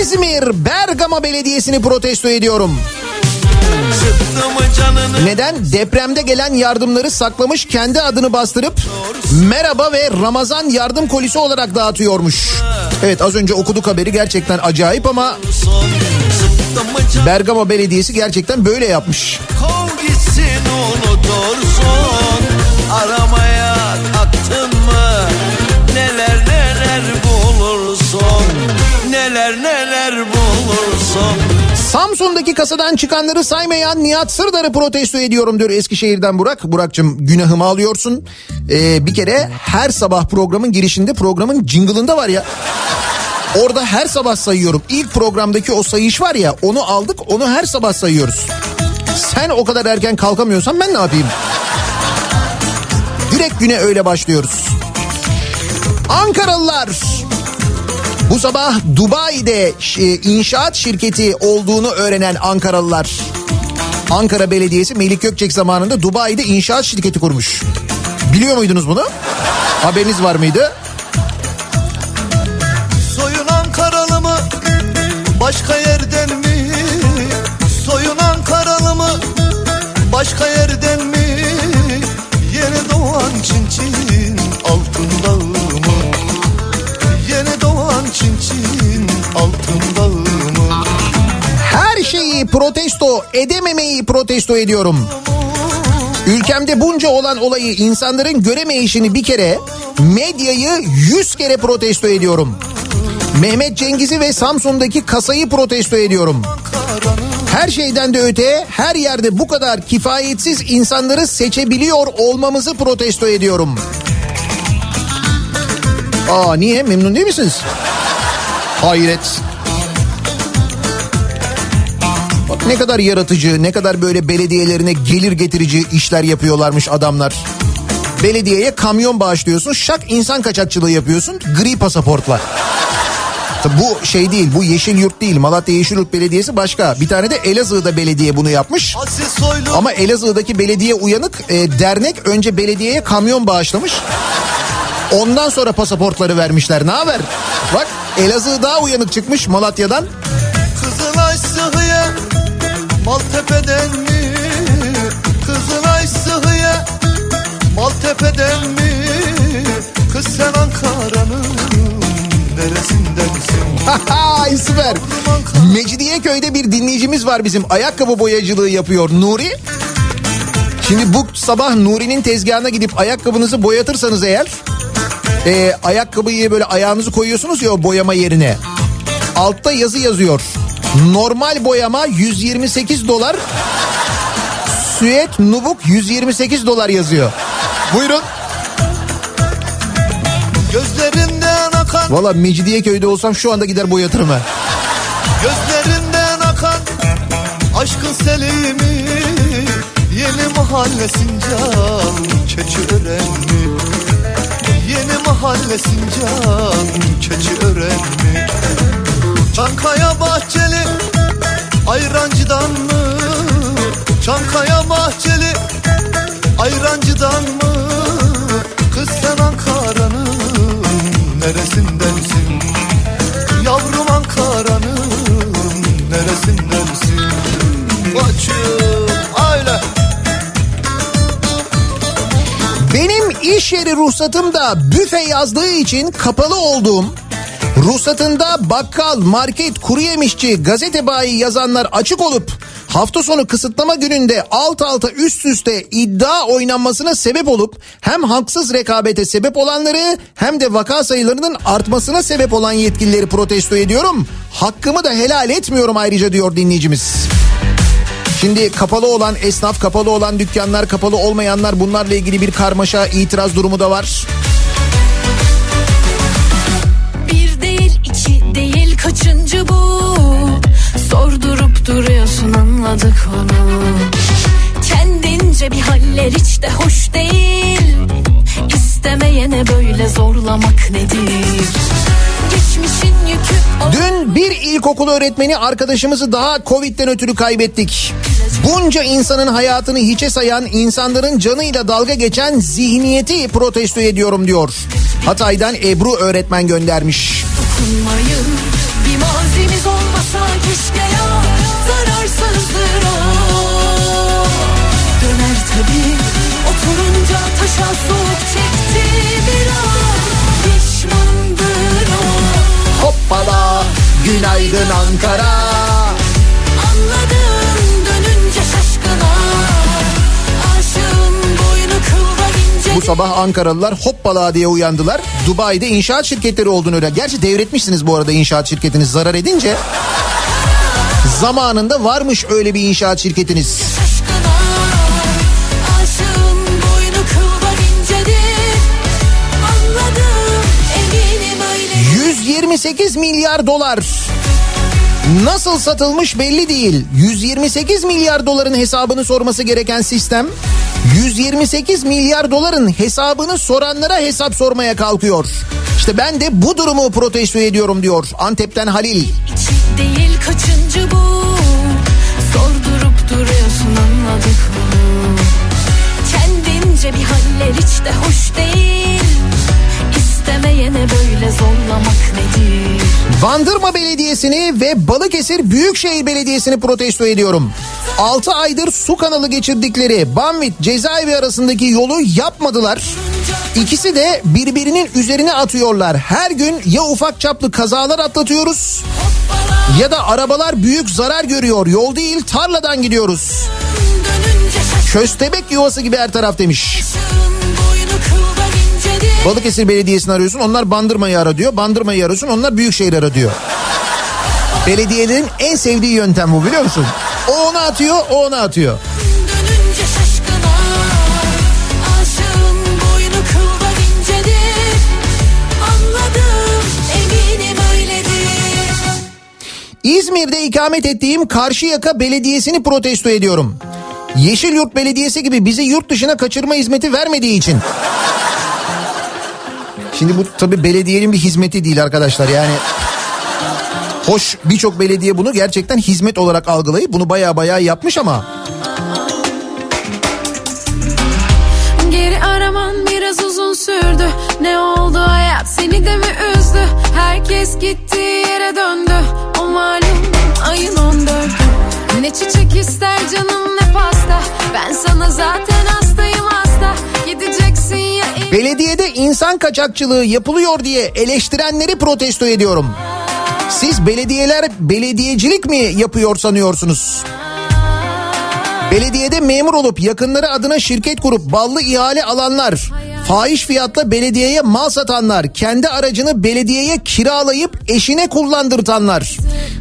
İzmir Bergama Belediyesi'ni protesto ediyorum. Neden? Depremde gelen yardımları saklamış kendi adını bastırıp merhaba ve Ramazan yardım kolisi olarak dağıtıyormuş. Evet az önce okuduk haberi gerçekten acayip ama Bergama Belediyesi gerçekten böyle yapmış. Kov gitsin unutursun Aramaya Samsun'daki kasadan çıkanları saymayan Nihat Sırdar'ı protesto ediyorum diyor Eskişehir'den Burak. Burak'cığım günahımı alıyorsun. Ee, bir kere her sabah programın girişinde programın jingle'ında var ya. Orada her sabah sayıyorum. İlk programdaki o sayış var ya onu aldık onu her sabah sayıyoruz. Sen o kadar erken kalkamıyorsan ben ne yapayım? Direkt güne öyle başlıyoruz. Ankaralılar bu sabah Dubai'de e, inşaat şirketi olduğunu öğrenen Ankaralılar. Ankara Belediyesi Melik Gökçek zamanında Dubai'de inşaat şirketi kurmuş. Biliyor muydunuz bunu? Haberiniz var mıydı? Soyun Ankaralı mı başka yerden mi? Soyun Ankaralı mı başka yerden protesto edememeyi protesto ediyorum. Ülkemde bunca olan olayı insanların göremeyişini bir kere medyayı yüz kere protesto ediyorum. Mehmet Cengiz'i ve Samsun'daki kasayı protesto ediyorum. Her şeyden de öte her yerde bu kadar kifayetsiz insanları seçebiliyor olmamızı protesto ediyorum. Aa niye memnun değil misiniz? Hayret. Ne kadar yaratıcı, ne kadar böyle belediyelerine gelir getirici işler yapıyorlarmış adamlar. Belediyeye kamyon bağışlıyorsun, şak insan kaçakçılığı yapıyorsun gri pasaportla. Bu şey değil, bu Yeşil Yurt değil. Malatya Yeşil Yurt Belediyesi başka. Bir tane de Elazığ'da belediye bunu yapmış. Ama Elazığ'daki belediye uyanık, e, dernek önce belediyeye kamyon bağışlamış. Ondan sonra pasaportları vermişler. Ne haber? Bak Elazığ daha uyanık çıkmış Malatya'dan. Kızılay sıhhiye Maltepe'den mi? Kızılay sıhhiye Maltepe'den mi? Kız sen Ankara'nın neresindensin? Süper. Mecidiyeköy'de bir dinleyicimiz var bizim ayakkabı boyacılığı yapıyor Nuri. Şimdi bu sabah Nuri'nin tezgahına gidip ayakkabınızı boyatırsanız eğer e, ayakkabıyı böyle ayağınızı koyuyorsunuz ya o boyama yerine. Altta yazı yazıyor. Normal boyama 128 dolar. Süet nubuk 128 dolar yazıyor. Buyurun. Gözlerinden akan Valla Mecidiyeköy'de olsam şu anda gider boyatırım ha. Gözlerinden akan Aşkın selimi Yeni mahalle Sincan Keçiören mi? Yeni mahalle Sincan Keçiören mi? Çankaya Bahçeli Ayrancıdan mı? Çankaya Bahçeli Ayrancıdan mı? Kız sen Ankara'nın neresindensin? Yavrum Ankara'nın neresindensin? Koçum öyle. Benim iş yeri ruhsatımda büfe yazdığı için kapalı olduğum ruhsatında bakkal, market, kuru yemişçi, gazete bayi yazanlar açık olup hafta sonu kısıtlama gününde alt alta üst üste iddia oynanmasına sebep olup hem haksız rekabete sebep olanları hem de vaka sayılarının artmasına sebep olan yetkilileri protesto ediyorum. Hakkımı da helal etmiyorum ayrıca diyor dinleyicimiz. Şimdi kapalı olan esnaf, kapalı olan dükkanlar, kapalı olmayanlar bunlarla ilgili bir karmaşa, itiraz durumu da var. Bir değil kaçıncı bu? Sordurup duruyorsun anladık onu. Kendince bir haller hiç de hoş değil. İstemeyene böyle zorlamak nedir Dün bir ilkokul öğretmeni arkadaşımızı daha Covid'den ötürü kaybettik. Bunca insanın hayatını hiçe sayan, insanların canıyla dalga geçen zihniyeti protesto ediyorum diyor. Hatay'dan Ebru öğretmen göndermiş. dokunmayın Bir mazimiz olmasa keşke ya Zararsızdır o Döner tabi Oturunca taşa soğuk çekti Hoppala, günaydın Ankara. Anladım dönünce şaşkına Aşığın boynu kıldan ince Bu sabah Ankaralılar hoppala diye uyandılar. Dubai'de inşaat şirketleri olduğunu öyle. Gerçi devretmişsiniz bu arada inşaat şirketiniz zarar edince. Zamanında varmış öyle bir inşaat şirketiniz. 128 milyar dolar. Nasıl satılmış belli değil. 128 milyar doların hesabını sorması gereken sistem 128 milyar doların hesabını soranlara hesap sormaya kalkıyor. İşte ben de bu durumu protesto ediyorum diyor Antep'ten Halil. İçi değil kaçıncı bu Sordurup duruyorsun anladık onu Kendince bir haller hiç de hoş değil İstemeyene böyle zorlamak nedir Bandırma Belediyesi'ni ve Balıkesir Büyükşehir Belediyesi'ni protesto ediyorum. 6 aydır su kanalı geçirdikleri Banvit cezaevi arasındaki yolu yapmadılar. İkisi de birbirinin üzerine atıyorlar. Her gün ya ufak çaplı kazalar atlatıyoruz ya da arabalar büyük zarar görüyor. Yol değil tarladan gidiyoruz. Köstebek yuvası gibi her taraf demiş. Balıkesir Belediyesi'ni arıyorsun onlar Bandırma'yı ara diyor. Bandırma'yı arıyorsun onlar Büyükşehir ara diyor. Belediyelerin en sevdiği yöntem bu biliyor musun? O ona atıyor, o ona atıyor. İzmir'de ikamet ettiğim Karşıyaka Belediyesi'ni protesto ediyorum. Yeşilyurt Belediyesi gibi bizi yurt dışına kaçırma hizmeti vermediği için. Şimdi bu tabii belediyenin bir hizmeti değil arkadaşlar. Yani. Hoş birçok belediye bunu gerçekten hizmet olarak algılayıp bunu baya baya yapmış ama. Geri araman biraz uzun sürdü. Ne oldu hayat? Seni de mi üzdü? Herkes gittiği yere döndü. O malum ayın 14'ü Ne çiçek ister canım ne pasta. Ben sana zaten hastayım belediyede insan kaçakçılığı yapılıyor diye eleştirenleri protesto ediyorum. Siz belediyeler belediyecilik mi yapıyor sanıyorsunuz? Belediyede memur olup yakınları adına şirket kurup ballı ihale alanlar, fahiş fiyatla belediyeye mal satanlar, kendi aracını belediyeye kiralayıp eşine kullandırtanlar,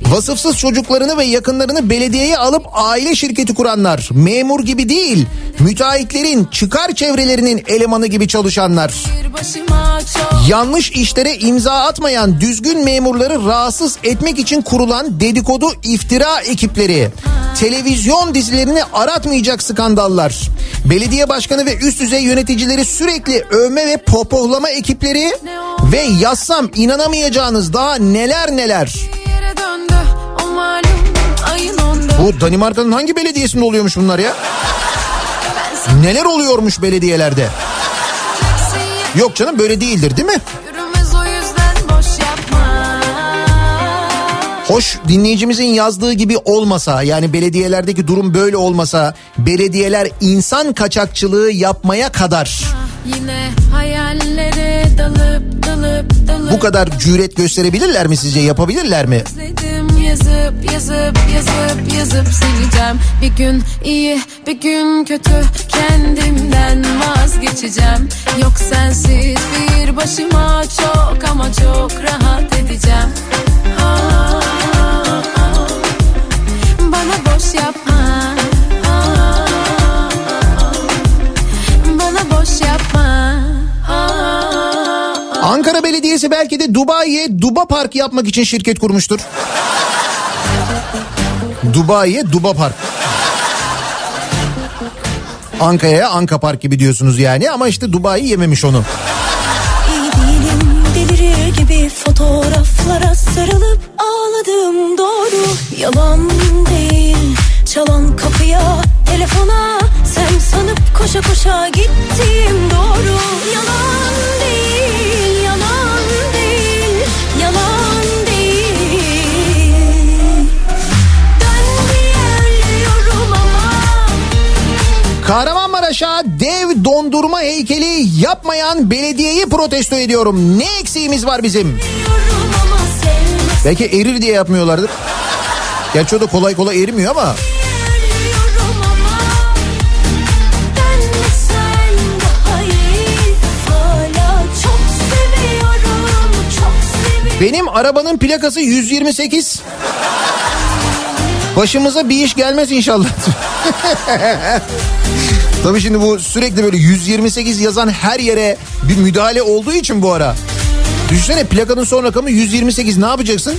vasıfsız çocuklarını ve yakınlarını belediyeye alıp aile şirketi kuranlar, memur gibi değil, müteahhitlerin çıkar çevrelerinin elemanı gibi çalışanlar. Yanlış işlere imza atmayan düzgün memurları rahatsız etmek için kurulan dedikodu iftira ekipleri, televizyon dizilerini aratmayacak skandallar, belediye başkanı ve üst düzey yöneticileri sürekli övme ve popohlama ekipleri ve yazsam inanamayacağınız daha neler neler. yere döndü O malum ayın 14'ü Bu Danimarka'nın hangi belediyesinde oluyormuş bunlar ya? Neler oluyormuş belediyelerde? Yok canım böyle değildir değil mi? Hoş dinleyicimizin yazdığı gibi olmasa yani belediyelerdeki durum böyle olmasa belediyeler insan kaçakçılığı yapmaya kadar dalıp dalıp dalıp bu kadar cüret gösterebilirler mi sizce? Yapabilirler mi? Yazıp yazıp yazıp yazıp sileceğim Bir gün iyi bir gün kötü kendimden vazgeçeceğim. Yok sensiz bir başıma çok ama çok rahat belki de Dubai'ye Duba Park yapmak için şirket kurmuştur. Dubai'ye Duba Park. Ankara'ya Anka Park gibi diyorsunuz yani ama işte Dubai yememiş onu. Değilim gibi fotoğraflara sarılıp ağladım doğru Yalan değil çalan kapıya telefona sen sanıp koşa koşa gittim doğru Yalan değil Kahramanmaraş'a dev dondurma heykeli yapmayan belediyeyi protesto ediyorum. Ne eksiğimiz var bizim? Belki erir diye yapmıyorlardır. Gerçi o da kolay kolay erimiyor ama. Benim arabanın plakası 128. Başımıza bir iş gelmez inşallah. Tabii şimdi bu sürekli böyle 128 yazan her yere bir müdahale olduğu için bu ara. Düşünsene plakanın son rakamı 128 ne yapacaksın?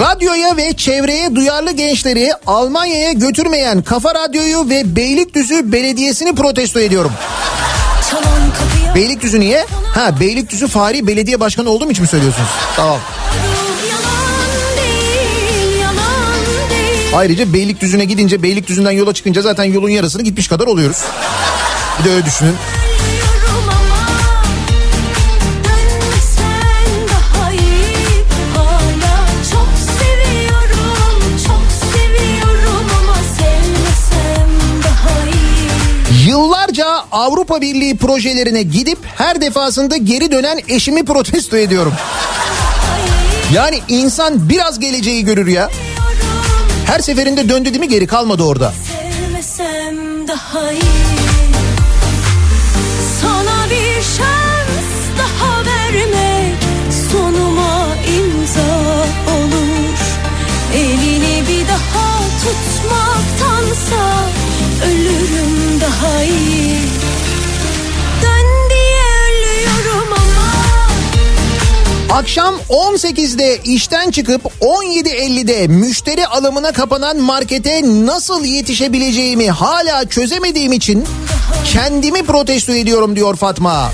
Radyoya ve çevreye duyarlı gençleri Almanya'ya götürmeyen Kafa Radyo'yu ve Beylikdüzü Belediyesi'ni protesto ediyorum. Beylikdüzü niye? Ha Beylikdüzü Fahri Belediye Başkanı olduğum için mi söylüyorsunuz? Tamam. Ayrıca Beylikdüzü'ne gidince Beylikdüzü'nden yola çıkınca zaten yolun yarısını gitmiş kadar oluyoruz. Bir de öyle düşünün. Avrupa Birliği projelerine gidip her defasında geri dönen eşimi protesto ediyorum. Yani insan biraz geleceği görür ya. Her seferinde döndü değil mi geri kalmadı orada. Sevmesem daha iyi Akşam 18'de işten çıkıp 17.50'de müşteri alımına kapanan markete nasıl yetişebileceğimi hala çözemediğim için kendimi protesto ediyorum diyor Fatma.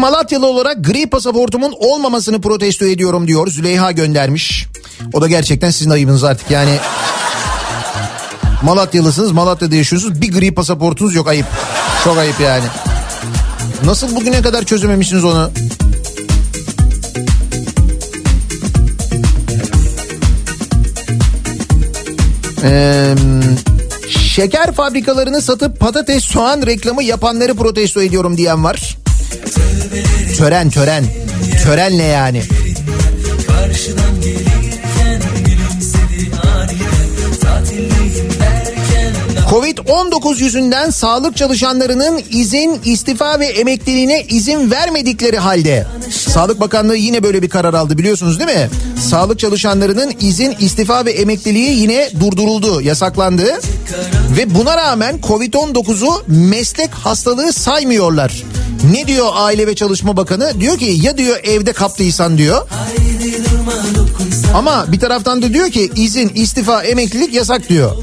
Malatyalı olarak gri pasaportumun olmamasını protesto ediyorum diyor Züleyha göndermiş. O da gerçekten sizin ayıbınız artık yani. Malatyalısınız Malatya'da yaşıyorsunuz bir gri pasaportunuz yok ayıp. Çok ayıp yani. Nasıl bugüne kadar çözememişsiniz onu? Ee, şeker fabrikalarını satıp patates soğan reklamı yapanları protesto ediyorum diyen var. Tören tören. Tören ne yani? Karşıdan gelirken gülümsedi aniden Tatildeyim derken Covid-19 yüzünden sağlık çalışanlarının izin, istifa ve emekliliğine izin vermedikleri halde Sağlık Bakanlığı yine böyle bir karar aldı biliyorsunuz değil mi? Sağlık çalışanlarının izin, istifa ve emekliliği yine durduruldu, yasaklandı. Ve buna rağmen Covid-19'u meslek hastalığı saymıyorlar. Ne diyor Aile ve Çalışma Bakanı? Diyor ki ya diyor evde kaptıysan diyor. Ama bir taraftan da diyor ki izin, istifa, emeklilik yasak diyor.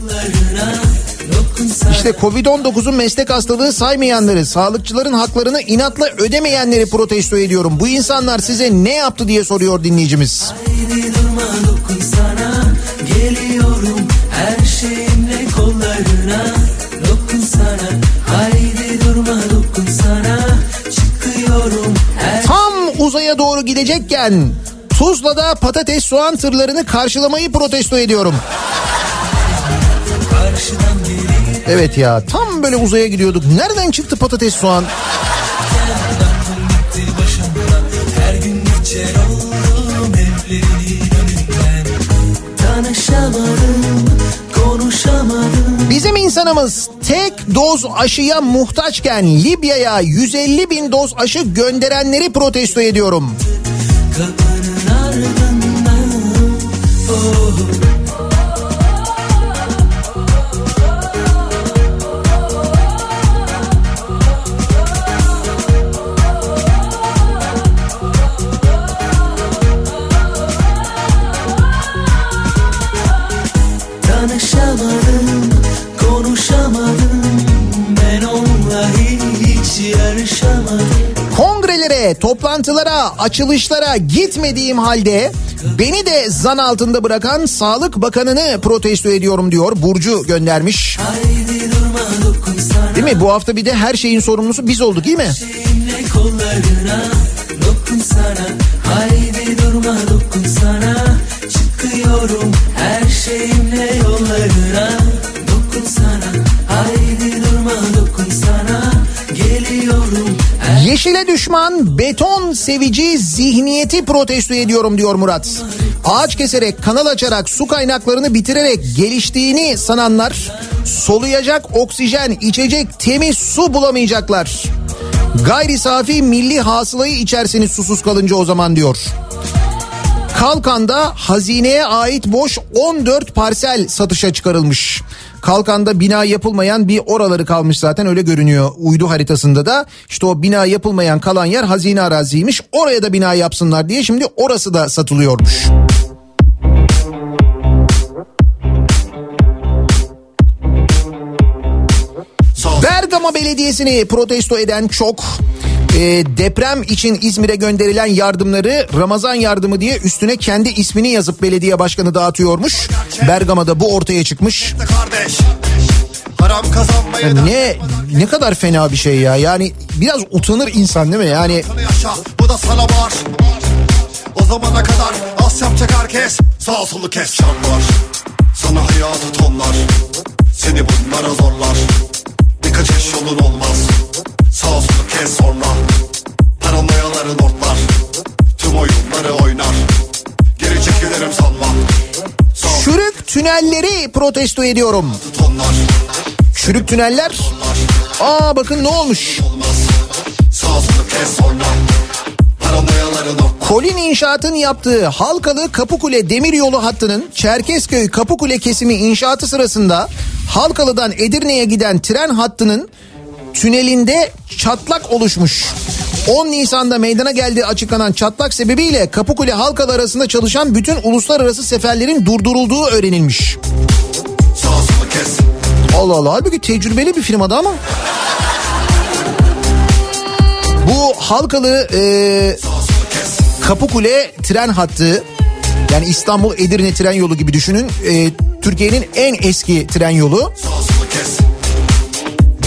İşte Covid-19'un meslek hastalığı saymayanları, sağlıkçıların haklarını inatla ödemeyenleri protesto ediyorum. Bu insanlar size ne yaptı diye soruyor dinleyicimiz. Haydi durma uzaya doğru gidecekken Tuzla'da patates soğan tırlarını karşılamayı protesto ediyorum. Evet ya tam böyle uzaya gidiyorduk. Nereden çıktı patates soğan? Tanışamadım Bizim insanımız tek doz aşıya muhtaçken Libya'ya 150 bin doz aşı gönderenleri protesto ediyorum. Kapının toplantılara, açılışlara gitmediğim halde beni de zan altında bırakan Sağlık Bakanı'nı protesto ediyorum diyor. Burcu göndermiş. Değil mi? Bu hafta bir de her şeyin sorumlusu biz olduk değil mi? Haydi durma dokunsana Yeşile düşman beton sevici zihniyeti protesto ediyorum diyor Murat. Ağaç keserek, kanal açarak, su kaynaklarını bitirerek geliştiğini sananlar soluyacak oksijen, içecek temiz su bulamayacaklar. Gayri safi milli hasılayı içersiniz susuz kalınca o zaman diyor. Kalkan'da hazineye ait boş 14 parsel satışa çıkarılmış. Kalkan'da bina yapılmayan bir oraları kalmış zaten öyle görünüyor uydu haritasında da. İşte o bina yapılmayan kalan yer hazine araziymiş. Oraya da bina yapsınlar diye şimdi orası da satılıyormuş. Bergama Belediyesi'ni protesto eden çok e, deprem için İzmir'e gönderilen yardımları Ramazan yardımı diye üstüne kendi ismini yazıp belediye başkanı dağıtıyormuş. Bergama'da bu ortaya çıkmış. Ne ne kadar fena bir şey ya. Yani biraz utanır insan değil mi? Yani bu da sana var. O zamana kadar az yapacak herkes sağ solu kes. Sana hayatı tonlar seni bunlara zorlar. Kaçış yolun olmaz sağ solu kes sonra. Paranoyaların ortlar tüm oyunları oynar. Geri çekilirim sanma. Sağ çürük tünelleri protesto ediyorum. tonlar Çürük tüneller. Aa bakın ne olmuş. sağ solu kes sonra. Kolin İnşaat'ın yaptığı Halkalı Kapıkule Demiryolu hattının Çerkezköy Kapıkule kesimi inşaatı sırasında Halkalı'dan Edirne'ye giden tren hattının tünelinde çatlak oluşmuş. 10 Nisan'da meydana geldiği açıklanan çatlak sebebiyle Kapıkule Halkalı arasında çalışan bütün uluslararası seferlerin durdurulduğu öğrenilmiş. Allah Allah halbuki tecrübeli bir firmada ama. Bu Halkalı e, Kapıkule tren hattı yani İstanbul Edirne tren yolu gibi düşünün. E, Türkiye'nin en eski tren yolu.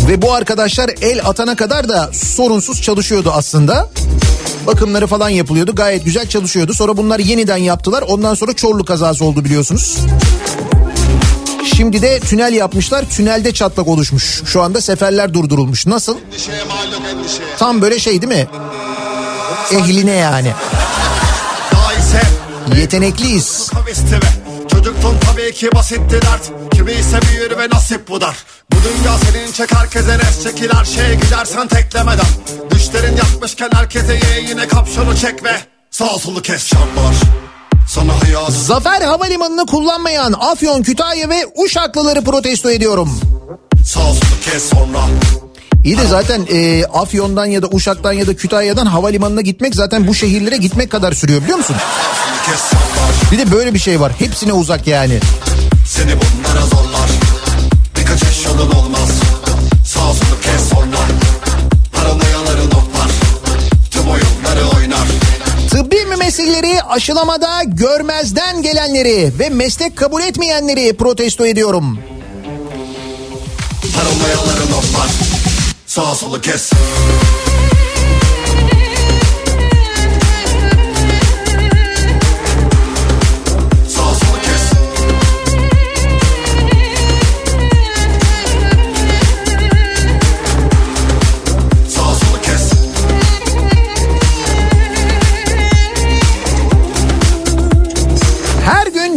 Ve bu arkadaşlar el atana kadar da sorunsuz çalışıyordu aslında. Bakımları falan yapılıyordu. Gayet güzel çalışıyordu. Sonra bunlar yeniden yaptılar. Ondan sonra Çorlu kazası oldu biliyorsunuz. Şimdi de tünel yapmışlar. Tünelde çatlak oluşmuş. Şu anda seferler durdurulmuş. Nasıl? Endişeye malum endişeye. Tam böyle şey değil mi? Ehline yani. Yetenekliyiz. çocuktun tabii ki basitti dert. Kimi ise büyür ve nasip bu dar. Bu dünya senin çek herkese res çekil her şeye gidersen teklemeden. Düşlerin yatmışken herkese ye yine kapşonu çek ve sağ solu kes şartlar. Sana hayatı Zafer Havalimanı'nı kullanmayan Afyon, Kütahya ve Uşaklıları protesto ediyorum. kes sonra. İyi de zaten e, Afyon'dan ya da Uşak'tan ya da Kütahya'dan havalimanına gitmek zaten bu şehirlere gitmek kadar sürüyor biliyor musun? Bir de böyle bir şey var. Hepsine uzak yani. Seni bunlara Mümessilleri aşılamada görmezden gelenleri ve meslek kabul etmeyenleri protesto ediyorum. Sağ solu kes.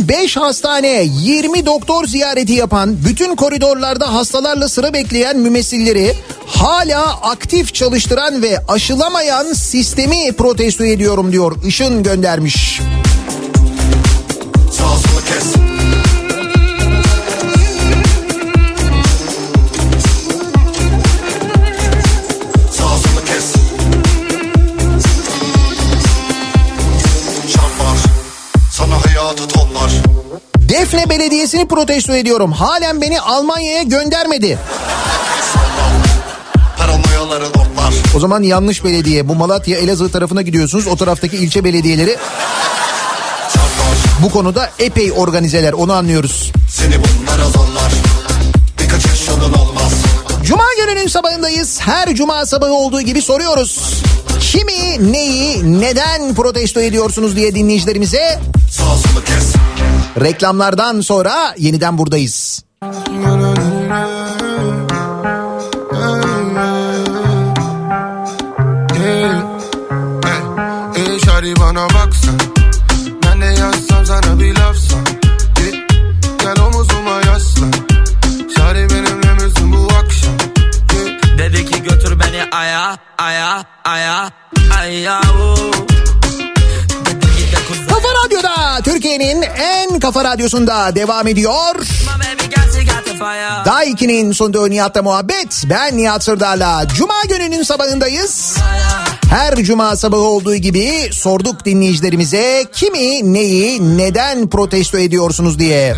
5 hastane, 20 doktor ziyareti yapan, bütün koridorlarda hastalarla sıra bekleyen mümessilleri hala aktif çalıştıran ve aşılamayan sistemi protesto ediyorum diyor. Işın göndermiş. Sağ Belediyesi'ni protesto ediyorum. Halen beni Almanya'ya göndermedi. O zaman yanlış belediye. Bu Malatya Elazığ tarafına gidiyorsunuz. O taraftaki ilçe belediyeleri bu konuda epey organizeler onu anlıyoruz. Seni bunlara zorlar yaş yolun olmaz Cuma gününün sabahındayız. Her cuma sabahı olduğu gibi soruyoruz. Kimi, neyi, neden protesto ediyorsunuz diye dinleyicilerimize. Reklamlardan sonra yeniden buradayız. Ey şari bana baksan Ben de yazsam sana bir lafsan Git gel omuzuma yaslan Şari benimle misin bu akşam? Dedi ki götür beni aya aya aya aya Kafa Radyo'da Türkiye'nin en kafa radyosunda devam ediyor. Daha 2'nin sunduğu Nihat'la muhabbet. Ben Nihat Sırdar'la. Cuma gününün sabahındayız. Her cuma sabahı olduğu gibi sorduk dinleyicilerimize kimi, neyi, neden protesto ediyorsunuz diye.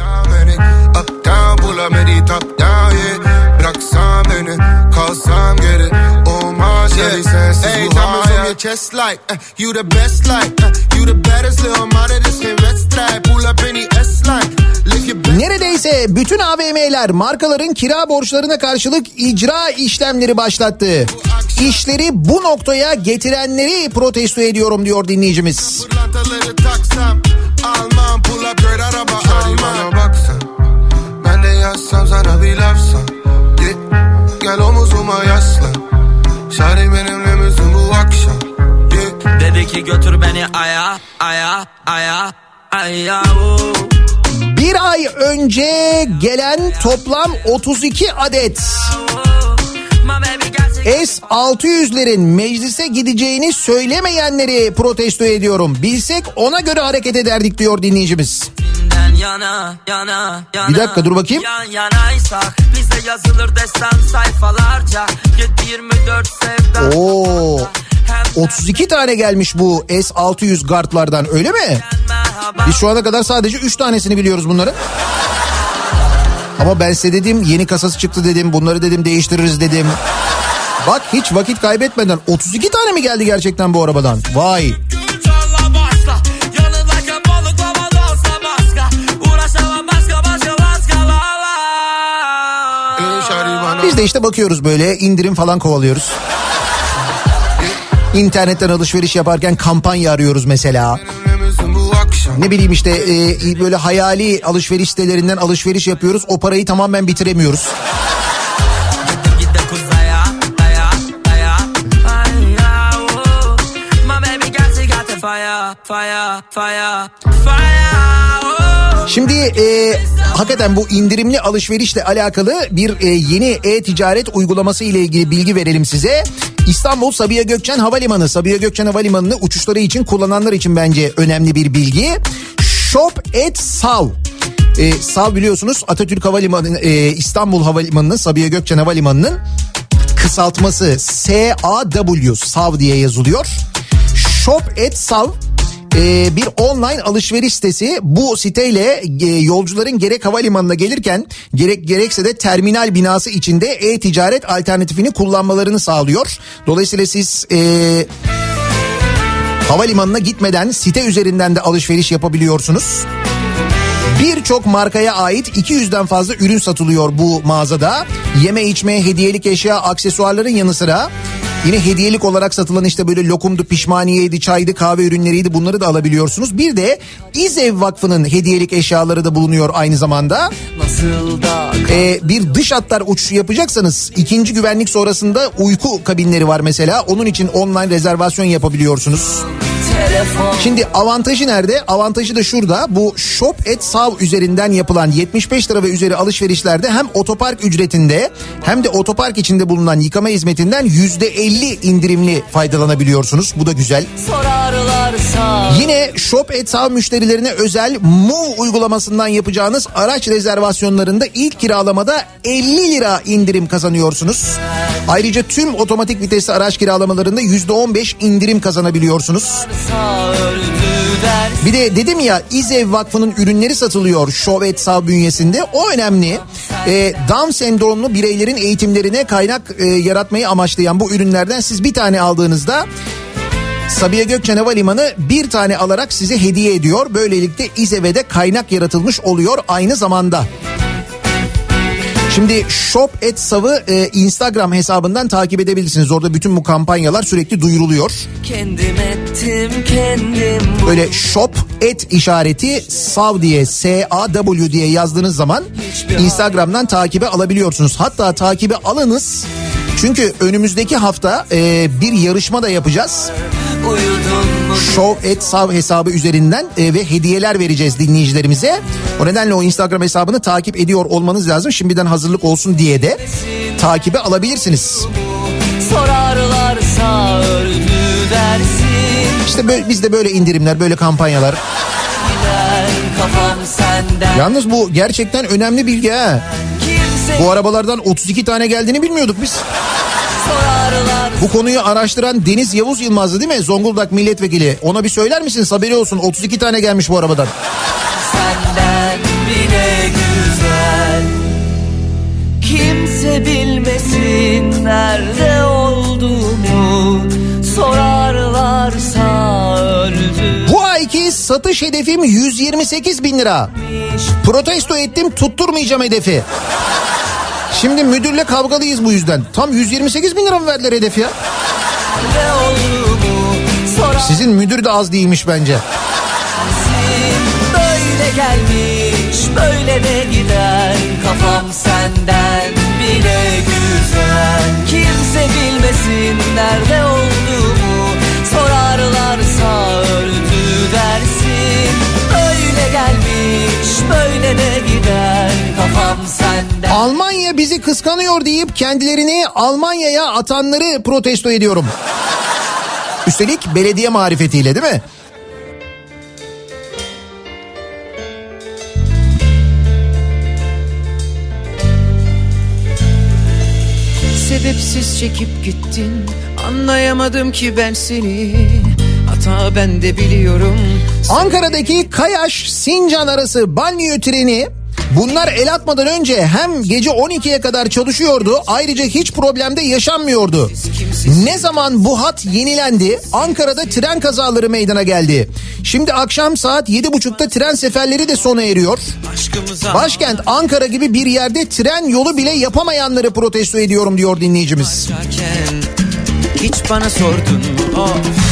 Bıraksan beni kalsam geri Olmaz yeah. sensiz hey, bu hayat your chest like uh, You the best like uh, You the baddest little mother this can red stripe Pull up any your back Neredeyse bütün AVM'ler markaların kira borçlarına karşılık icra işlemleri başlattı. İşleri bu noktaya getirenleri protesto ediyorum diyor dinleyicimiz. Pırlantaları taksam Almam pull up girl araba almam bana baksan Ben de yazsam sana bir lafsan Git gel omuzuma yaslan Şari benimle misin bu akşam yeah. Dedi ki götür beni aya aya aya aya. Bir ay önce gelen toplam 32 adet My baby got you S-600'lerin meclise gideceğini söylemeyenleri protesto ediyorum. Bilsek ona göre hareket ederdik diyor dinleyicimiz. Yana yana yana Bir dakika, dur bakayım. Yan yanaysak bize yazılır destan sayfalarca 7-24 sevdan Oo. 32 tane gelmiş bu S-600 gardlardan öyle mi? Biz şu ana kadar sadece 3 tanesini biliyoruz bunların. Ama ben size dedim yeni kasası çıktı dedim bunları dedim değiştiririz dedim. Bak hiç vakit kaybetmeden 32 tane mi geldi gerçekten bu arabadan? Vay. Biz de işte bakıyoruz böyle indirim falan kovalıyoruz. İnternetten alışveriş yaparken kampanya arıyoruz mesela. Ne bileyim işte e, böyle hayali alışveriş sitelerinden alışveriş yapıyoruz. O parayı tamamen bitiremiyoruz. Fire Fire fire. Şimdi e, hakikaten bu indirimli alışverişle alakalı bir e, yeni e-ticaret uygulaması ile ilgili bilgi verelim size. İstanbul Sabiha Gökçen Havalimanı, Sabiha Gökçen Havalimanı'nı uçuşları için kullananlar için bence önemli bir bilgi. Shop et Sav. E, Sav biliyorsunuz Atatürk Havalimanı, e, İstanbul Havalimanı'nın, Sabiha Gökçen Havalimanı'nın kısaltması S-A-W, Sav diye yazılıyor. Shop et Sav e, bir online alışveriş sitesi bu siteyle e, yolcuların gerek havalimanına gelirken gerek gerekse de terminal binası içinde e-ticaret alternatifini kullanmalarını sağlıyor. Dolayısıyla siz e, havalimanına gitmeden site üzerinden de alışveriş yapabiliyorsunuz. Birçok markaya ait 200'den fazla ürün satılıyor bu mağazada. Yeme içme, hediyelik eşya, aksesuarların yanı sıra Yine hediyelik olarak satılan işte böyle lokumdu, pişmaniyeydi, çaydı, kahve ürünleriydi bunları da alabiliyorsunuz. Bir de İzev Vakfı'nın hediyelik eşyaları da bulunuyor aynı zamanda. Nasıl da Ee, bir dış hatlar uçuşu yapacaksanız ikinci güvenlik sonrasında uyku kabinleri var mesela. Onun için online rezervasyon yapabiliyorsunuz. Şimdi avantajı nerede? Avantajı da şurada. Bu Shop et Sav üzerinden yapılan 75 lira ve üzeri alışverişlerde hem otopark ücretinde hem de otopark içinde bulunan yıkama hizmetinden %50 indirimli faydalanabiliyorsunuz. Bu da güzel. sorarlarsa Yine Shop et Sav müşterilerine özel Move uygulamasından yapacağınız araç rezervasyonlarında ilk kiralamada 50 lira indirim kazanıyorsunuz. Ayrıca tüm otomatik vitesli araç kiralamalarında %15 indirim kazanabiliyorsunuz. Bir de dedim ya İzev Vakfı'nın ürünleri satılıyor Şovet Sağ bünyesinde. O önemli. Ee, Down sendromlu bireylerin eğitimlerine kaynak e, yaratmayı amaçlayan bu ürünlerden siz bir tane aldığınızda Sabiha Gökçen Havalimanı bir tane alarak size hediye ediyor. Böylelikle İzev'e de kaynak yaratılmış oluyor aynı zamanda. Şimdi Shop et Sav'ı e, Instagram hesabından takip edebilirsiniz. Orada bütün bu kampanyalar sürekli duyuruluyor. kendim ettim kendim Böyle shop et işareti sav diye S-A-W diye yazdığınız zaman Instagram'dan takibe alabiliyorsunuz. Hatta takibe alınız. Çünkü önümüzdeki hafta e, bir yarışma da yapacağız. uyudun mu Show et sav hesabı üzerinden e, ve hediyeler vereceğiz dinleyicilerimize. O nedenle o Instagram hesabını takip ediyor olmanız lazım. Şimdiden hazırlık olsun diye de takibe alabilirsiniz. sorarlarsa öldü dersin İşte böyle, bizde böyle indirimler, böyle kampanyalar. Yalnız bu gerçekten önemli bilgi ha. Bu arabalardan 32 tane geldiğini bilmiyorduk biz. Bu konuyu araştıran Deniz Yavuz Yılmaz'dı değil mi? Zonguldak milletvekili. Ona bir söyler misiniz? Haberi olsun 32 tane gelmiş bu arabadan. senden bile güzel Kimse bilmesin nerede olduğumu Sorarlarsa öldü Bu ayki satış hedefim 128 bin lira. Protesto ettim tutturmayacağım hedefi. Şimdi müdürle kavgalıyız bu yüzden. Tam 128 bin lira mı verdiler hedef ya? Sizin müdür de az değilmiş bence. Böyle gelmiş böyle de gider Kafam senden bile güzel Kimse bilmesin nerede olduğumu Sorarlarsa öldü dersin Böyle gelmiş böyle de gider Almanya bizi kıskanıyor deyip kendilerini Almanya'ya atanları protesto ediyorum. Üstelik belediye marifetiyle değil mi? Sebepsiz çekip gittin Anlayamadım ki ben seni Hata ben de biliyorum Ankara'daki Kayaş Sincan arası banliyö treni bunlar el atmadan önce hem gece 12'ye kadar çalışıyordu ayrıca hiç problemde yaşanmıyordu. Ne zaman bu hat yenilendi Ankara'da tren kazaları meydana geldi. Şimdi akşam saat 7.30'da tren seferleri de sona eriyor. Başkent Ankara gibi bir yerde tren yolu bile yapamayanları protesto ediyorum diyor dinleyicimiz. Hiç bana sordun mu of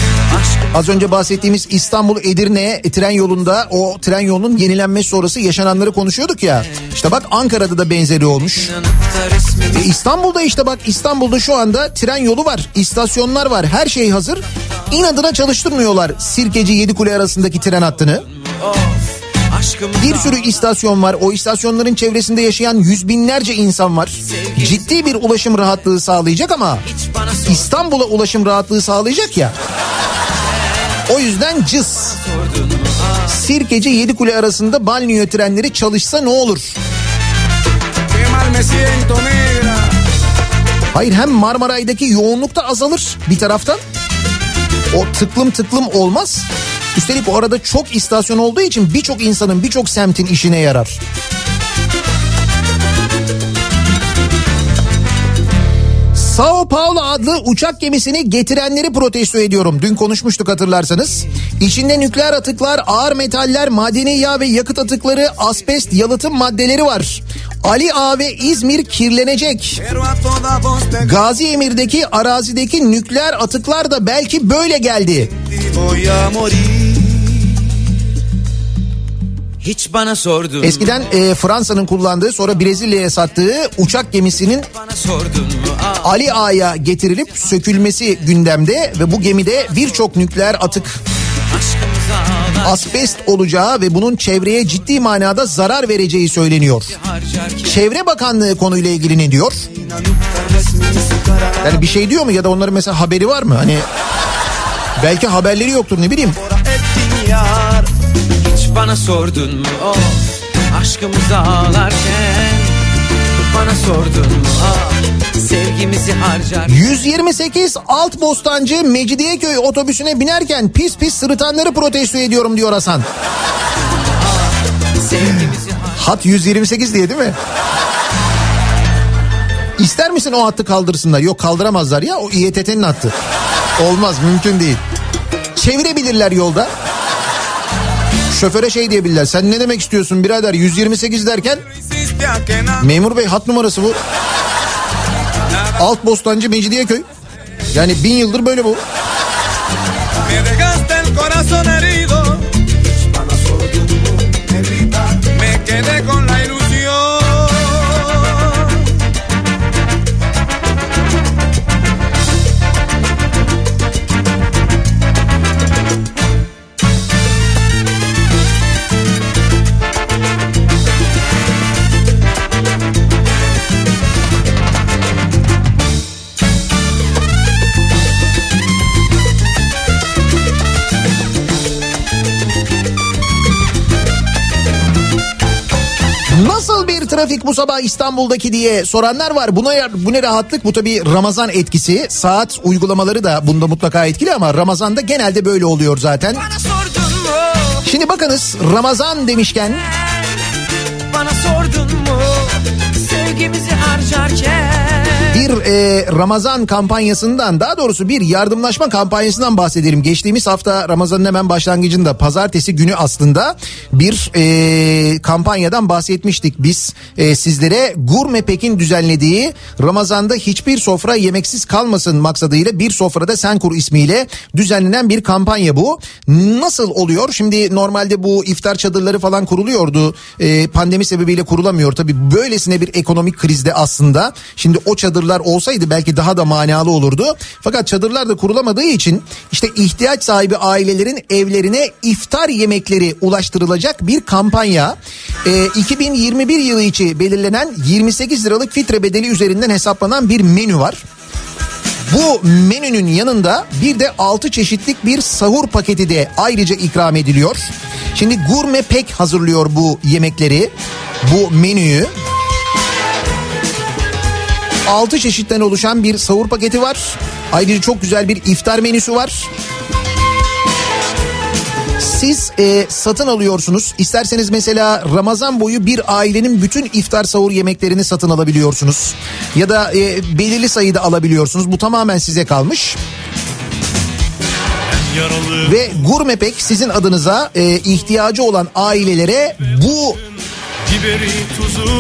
Az önce bahsettiğimiz İstanbul Edirne tren yolunda o tren yolunun yenilenmesi sonrası yaşananları konuşuyorduk ya. İşte bak Ankara'da da benzeri olmuş. E İstanbul'da işte bak İstanbul'da şu anda tren yolu var, istasyonlar var, her şey hazır. İnadına çalıştırmıyorlar Sirkeci Yedikule arasındaki tren hattını. Bir sürü istasyon var. O istasyonların çevresinde yaşayan yüz binlerce insan var. Ciddi bir ulaşım rahatlığı sağlayacak ama İstanbul'a ulaşım rahatlığı sağlayacak ya. O yüzden cız. Sirkeci Yedikule arasında banliyö trenleri çalışsa ne olur? Hayır hem Marmaray'daki yoğunluk da azalır bir taraftan. O tıklım tıklım olmaz. Üstelik o arada çok istasyon olduğu için birçok insanın birçok semtin işine yarar. Sao Paulo adlı uçak gemisini getirenleri protesto ediyorum. Dün konuşmuştuk hatırlarsanız. İçinde nükleer atıklar, ağır metaller, madeni yağ ve yakıt atıkları, asbest, yalıtım maddeleri var. Ali Ağa ve İzmir kirlenecek. Gazi Emir'deki arazideki nükleer atıklar da belki böyle geldi. Hiç bana sordun Eskiden e, Fransa'nın kullandığı sonra Brezilya'ya sattığı uçak gemisinin Ali Ağa'ya getirilip sökülmesi gündemde ve bu gemide birçok nükleer atık asbest olacağı ve bunun çevreye ciddi manada zarar vereceği söyleniyor. Çevre Bakanlığı konuyla ilgili ne diyor? Yani bir şey diyor mu ya da onların mesela haberi var mı? Hani belki haberleri yoktur ne bileyim. Bana sordun mu? Of aşkımıza ağlarken Bana sordun mu? Ah, sevgimizi harcar 128 Alt Bostancı Mecidiyeköy otobüsüne binerken pis pis sırıtanları protesto ediyorum diyor Hasan. Hat 128 diye değil mi? İster misin o hattı kaldırsınlar? Yok kaldıramazlar ya o İETT'nin hattı. Olmaz mümkün değil. Çevirebilirler yolda. Şoföre şey diyebilirler. Sen ne demek istiyorsun birader 128 derken memur bey hat numarası bu. Alt Bostancı Mecidiyeköy. Yani bin yıldır böyle bu. Me con trafik bu sabah İstanbul'daki diye soranlar var. Buna bu ne rahatlık? Bu tabii Ramazan etkisi. Saat uygulamaları da bunda mutlaka etkili ama Ramazan'da genelde böyle oluyor zaten. Şimdi bakınız Ramazan demişken Bana sordun mu? Sevgimizi harcarken bir e, Ramazan kampanyasından daha doğrusu bir yardımlaşma kampanyasından bahsedelim. Geçtiğimiz hafta Ramazan'ın hemen başlangıcında pazartesi günü aslında bir e, kampanyadan bahsetmiştik. Biz e, sizlere Gurme Pek'in düzenlediği Ramazan'da hiçbir sofra yemeksiz kalmasın maksadıyla bir sofrada sen kur ismiyle düzenlenen bir kampanya bu. Nasıl oluyor? Şimdi normalde bu iftar çadırları falan kuruluyordu. E, pandemi sebebiyle kurulamıyor. Tabii böylesine bir ekonomik krizde aslında. Şimdi o çadırlar olsaydı belki daha da manalı olurdu. Fakat çadırlar da kurulamadığı için işte ihtiyaç sahibi ailelerin evlerine iftar yemekleri ulaştırılacak bir kampanya. E, 2021 yılı içi belirlenen 28 liralık fitre bedeli üzerinden hesaplanan bir menü var. Bu menünün yanında bir de 6 çeşitlik bir sahur paketi de ayrıca ikram ediliyor. Şimdi Gurme Pek hazırlıyor bu yemekleri, bu menüyü. 6 çeşitten oluşan bir sahur paketi var. Ayrıca çok güzel bir iftar menüsü var. Siz e, satın alıyorsunuz. İsterseniz mesela Ramazan boyu bir ailenin bütün iftar sahur yemeklerini satın alabiliyorsunuz. Ya da e, belirli sayıda alabiliyorsunuz. Bu tamamen size kalmış. Ve Gurmepek sizin adınıza e, ihtiyacı olan ailelere bu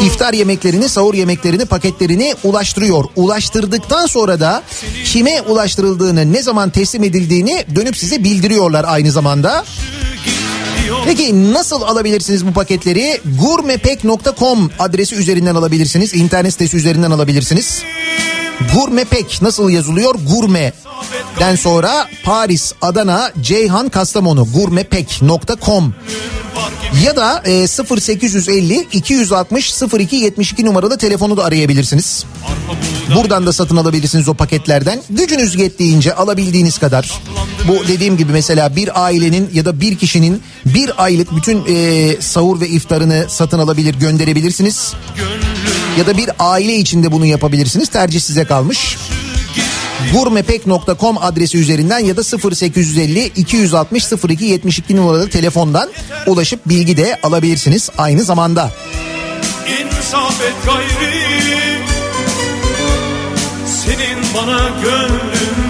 iftar yemeklerini, sahur yemeklerini, paketlerini ulaştırıyor. Ulaştırdıktan sonra da kime ulaştırıldığını, ne zaman teslim edildiğini dönüp size bildiriyorlar aynı zamanda. Peki nasıl alabilirsiniz bu paketleri? Gurmepek.com adresi üzerinden alabilirsiniz. İnternet sitesi üzerinden alabilirsiniz. Gurmepek nasıl yazılıyor? Gurme'den sonra Paris, Adana, Ceyhan, Kastamonu. Gurmepek.com ya da e, 0850 260 02 72 numaralı telefonu da arayabilirsiniz. Buradan da satın alabilirsiniz o paketlerden. Gücünüz yettiğince alabildiğiniz kadar. Bu dediğim gibi mesela bir ailenin ya da bir kişinin bir aylık bütün e, sahur ve iftarını satın alabilir gönderebilirsiniz. Ya da bir aile içinde bunu yapabilirsiniz. Tercih size kalmış. Gurmepek.com adresi üzerinden ya da 0850 260 02 72 numaralı telefondan ulaşıp bilgi de alabilirsiniz aynı zamanda. İnsaf gayri Senin bana gönlün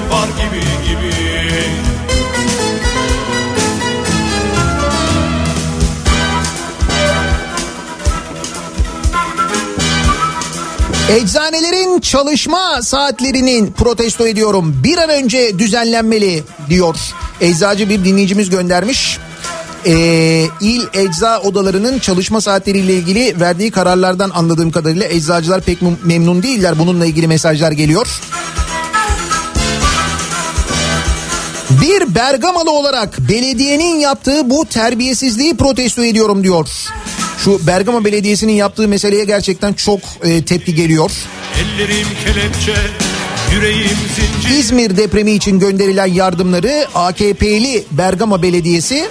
Eczanelerin çalışma saatlerinin protesto ediyorum. Bir an önce düzenlenmeli diyor. Eczacı bir dinleyicimiz göndermiş. Ee, il ecza odalarının çalışma saatleriyle ilgili verdiği kararlardan anladığım kadarıyla eczacılar pek mem- memnun değiller. Bununla ilgili mesajlar geliyor. Bir Bergamalı olarak belediyenin yaptığı bu terbiyesizliği protesto ediyorum diyor. Şu Bergama Belediyesi'nin yaptığı meseleye gerçekten çok e, tepki geliyor. Ellerim kelepçe yüreğim zincir İzmir depremi için gönderilen yardımları AKP'li Bergama Belediyesi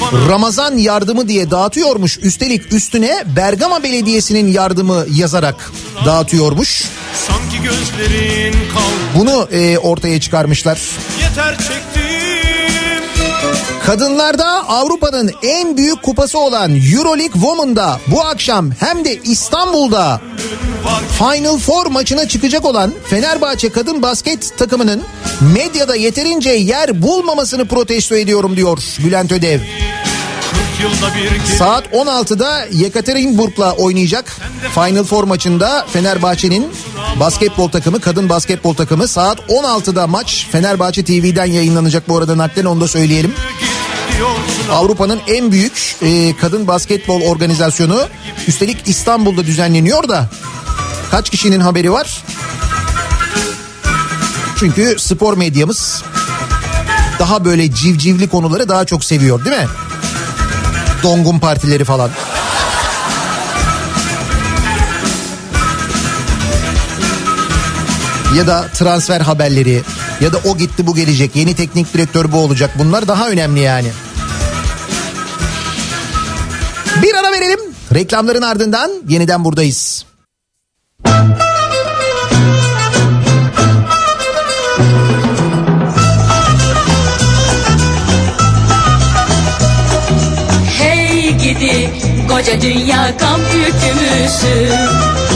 bana Ramazan yardımı diye dağıtıyormuş. Üstelik üstüne Bergama Belediyesi'nin yardımı yazarak dağıtıyormuş. sanki gözlerin kal Bunu e, ortaya çıkarmışlar. Yeter çektim Kadınlarda Avrupa'nın en büyük kupası olan Euroleague Women'da bu akşam hem de İstanbul'da Final Four maçına çıkacak olan Fenerbahçe kadın basket takımının medyada yeterince yer bulmamasını protesto ediyorum diyor Bülent Ödev. 40 yılda bir kez Saat 16'da Yekaterinburg'la oynayacak Final Four maçında Fenerbahçe'nin basketbol takımı, kadın basketbol takımı saat 16'da maç Fenerbahçe TV'den yayınlanacak bu arada naklen onu da söyleyelim. diyorsun Avrupa'nın en büyük e, kadın basketbol organizasyonu üstelik İstanbul'da düzenleniyor da kaç kişinin haberi var? Çünkü spor medyamız daha böyle civcivli konuları daha çok seviyor değil mi? Dongun partileri falan. Ya da transfer haberleri ya da o gitti bu gelecek yeni teknik direktör bu olacak bunlar daha önemli yani. Bir ara verelim. Reklamların ardından yeniden buradayız. Koca dünya gam yükümüzü.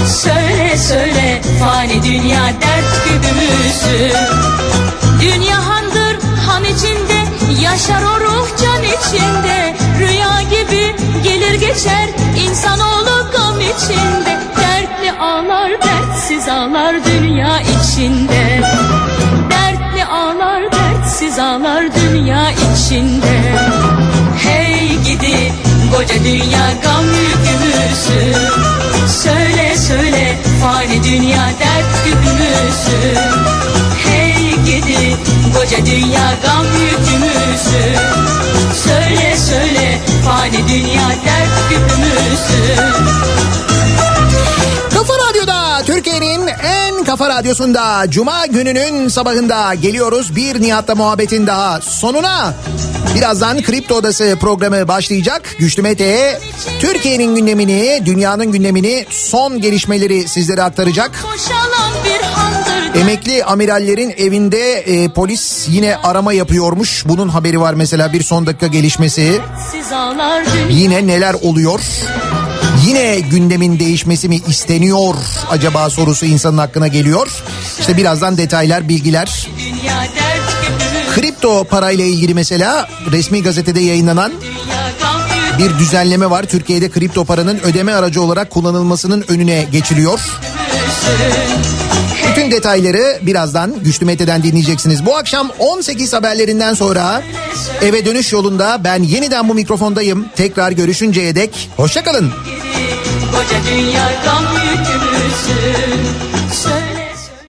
Söyle söyle fani dünya dert güdümüzü. Dünya handır han içinde yaşar o ruh can içinde. Rüya gibi gelir geçer insanoğlu gam içinde. Dertli ağlar dertsiz ağlar dünya içinde. Dertli ağlar dertsiz ağlar dünya içinde koca dünya gam yükümüzü Söyle söyle fani dünya dert güdümüzü Hey gidi koca dünya gam yükümüzü Söyle söyle fani dünya dert güdümüzü Kafa Radyo'da Türkiye'nin en kafa radyosunda Cuma gününün sabahında geliyoruz. Bir Nihat'la muhabbetin daha sonuna. Birazdan Kripto Odası programı başlayacak. Güçlü Mete Türkiye'nin gündemini, dünyanın gündemini, son gelişmeleri sizlere aktaracak. Emekli amirallerin evinde e, polis yine arama yapıyormuş. Bunun haberi var mesela bir son dakika gelişmesi. Yine neler oluyor? Yine gündemin değişmesi mi isteniyor acaba sorusu insanın hakkına geliyor. İşte birazdan detaylar, bilgiler. dünya dert Kripto parayla ilgili mesela resmi gazetede yayınlanan bir düzenleme var. Türkiye'de kripto paranın ödeme aracı olarak kullanılmasının önüne geçiliyor. Bütün detayları birazdan Güçlü Mete'den dinleyeceksiniz. Bu akşam 18 haberlerinden sonra eve dönüş yolunda ben yeniden bu mikrofondayım. Tekrar görüşünceye dek hoşçakalın. Koca dünya gam yükümüzü Söyle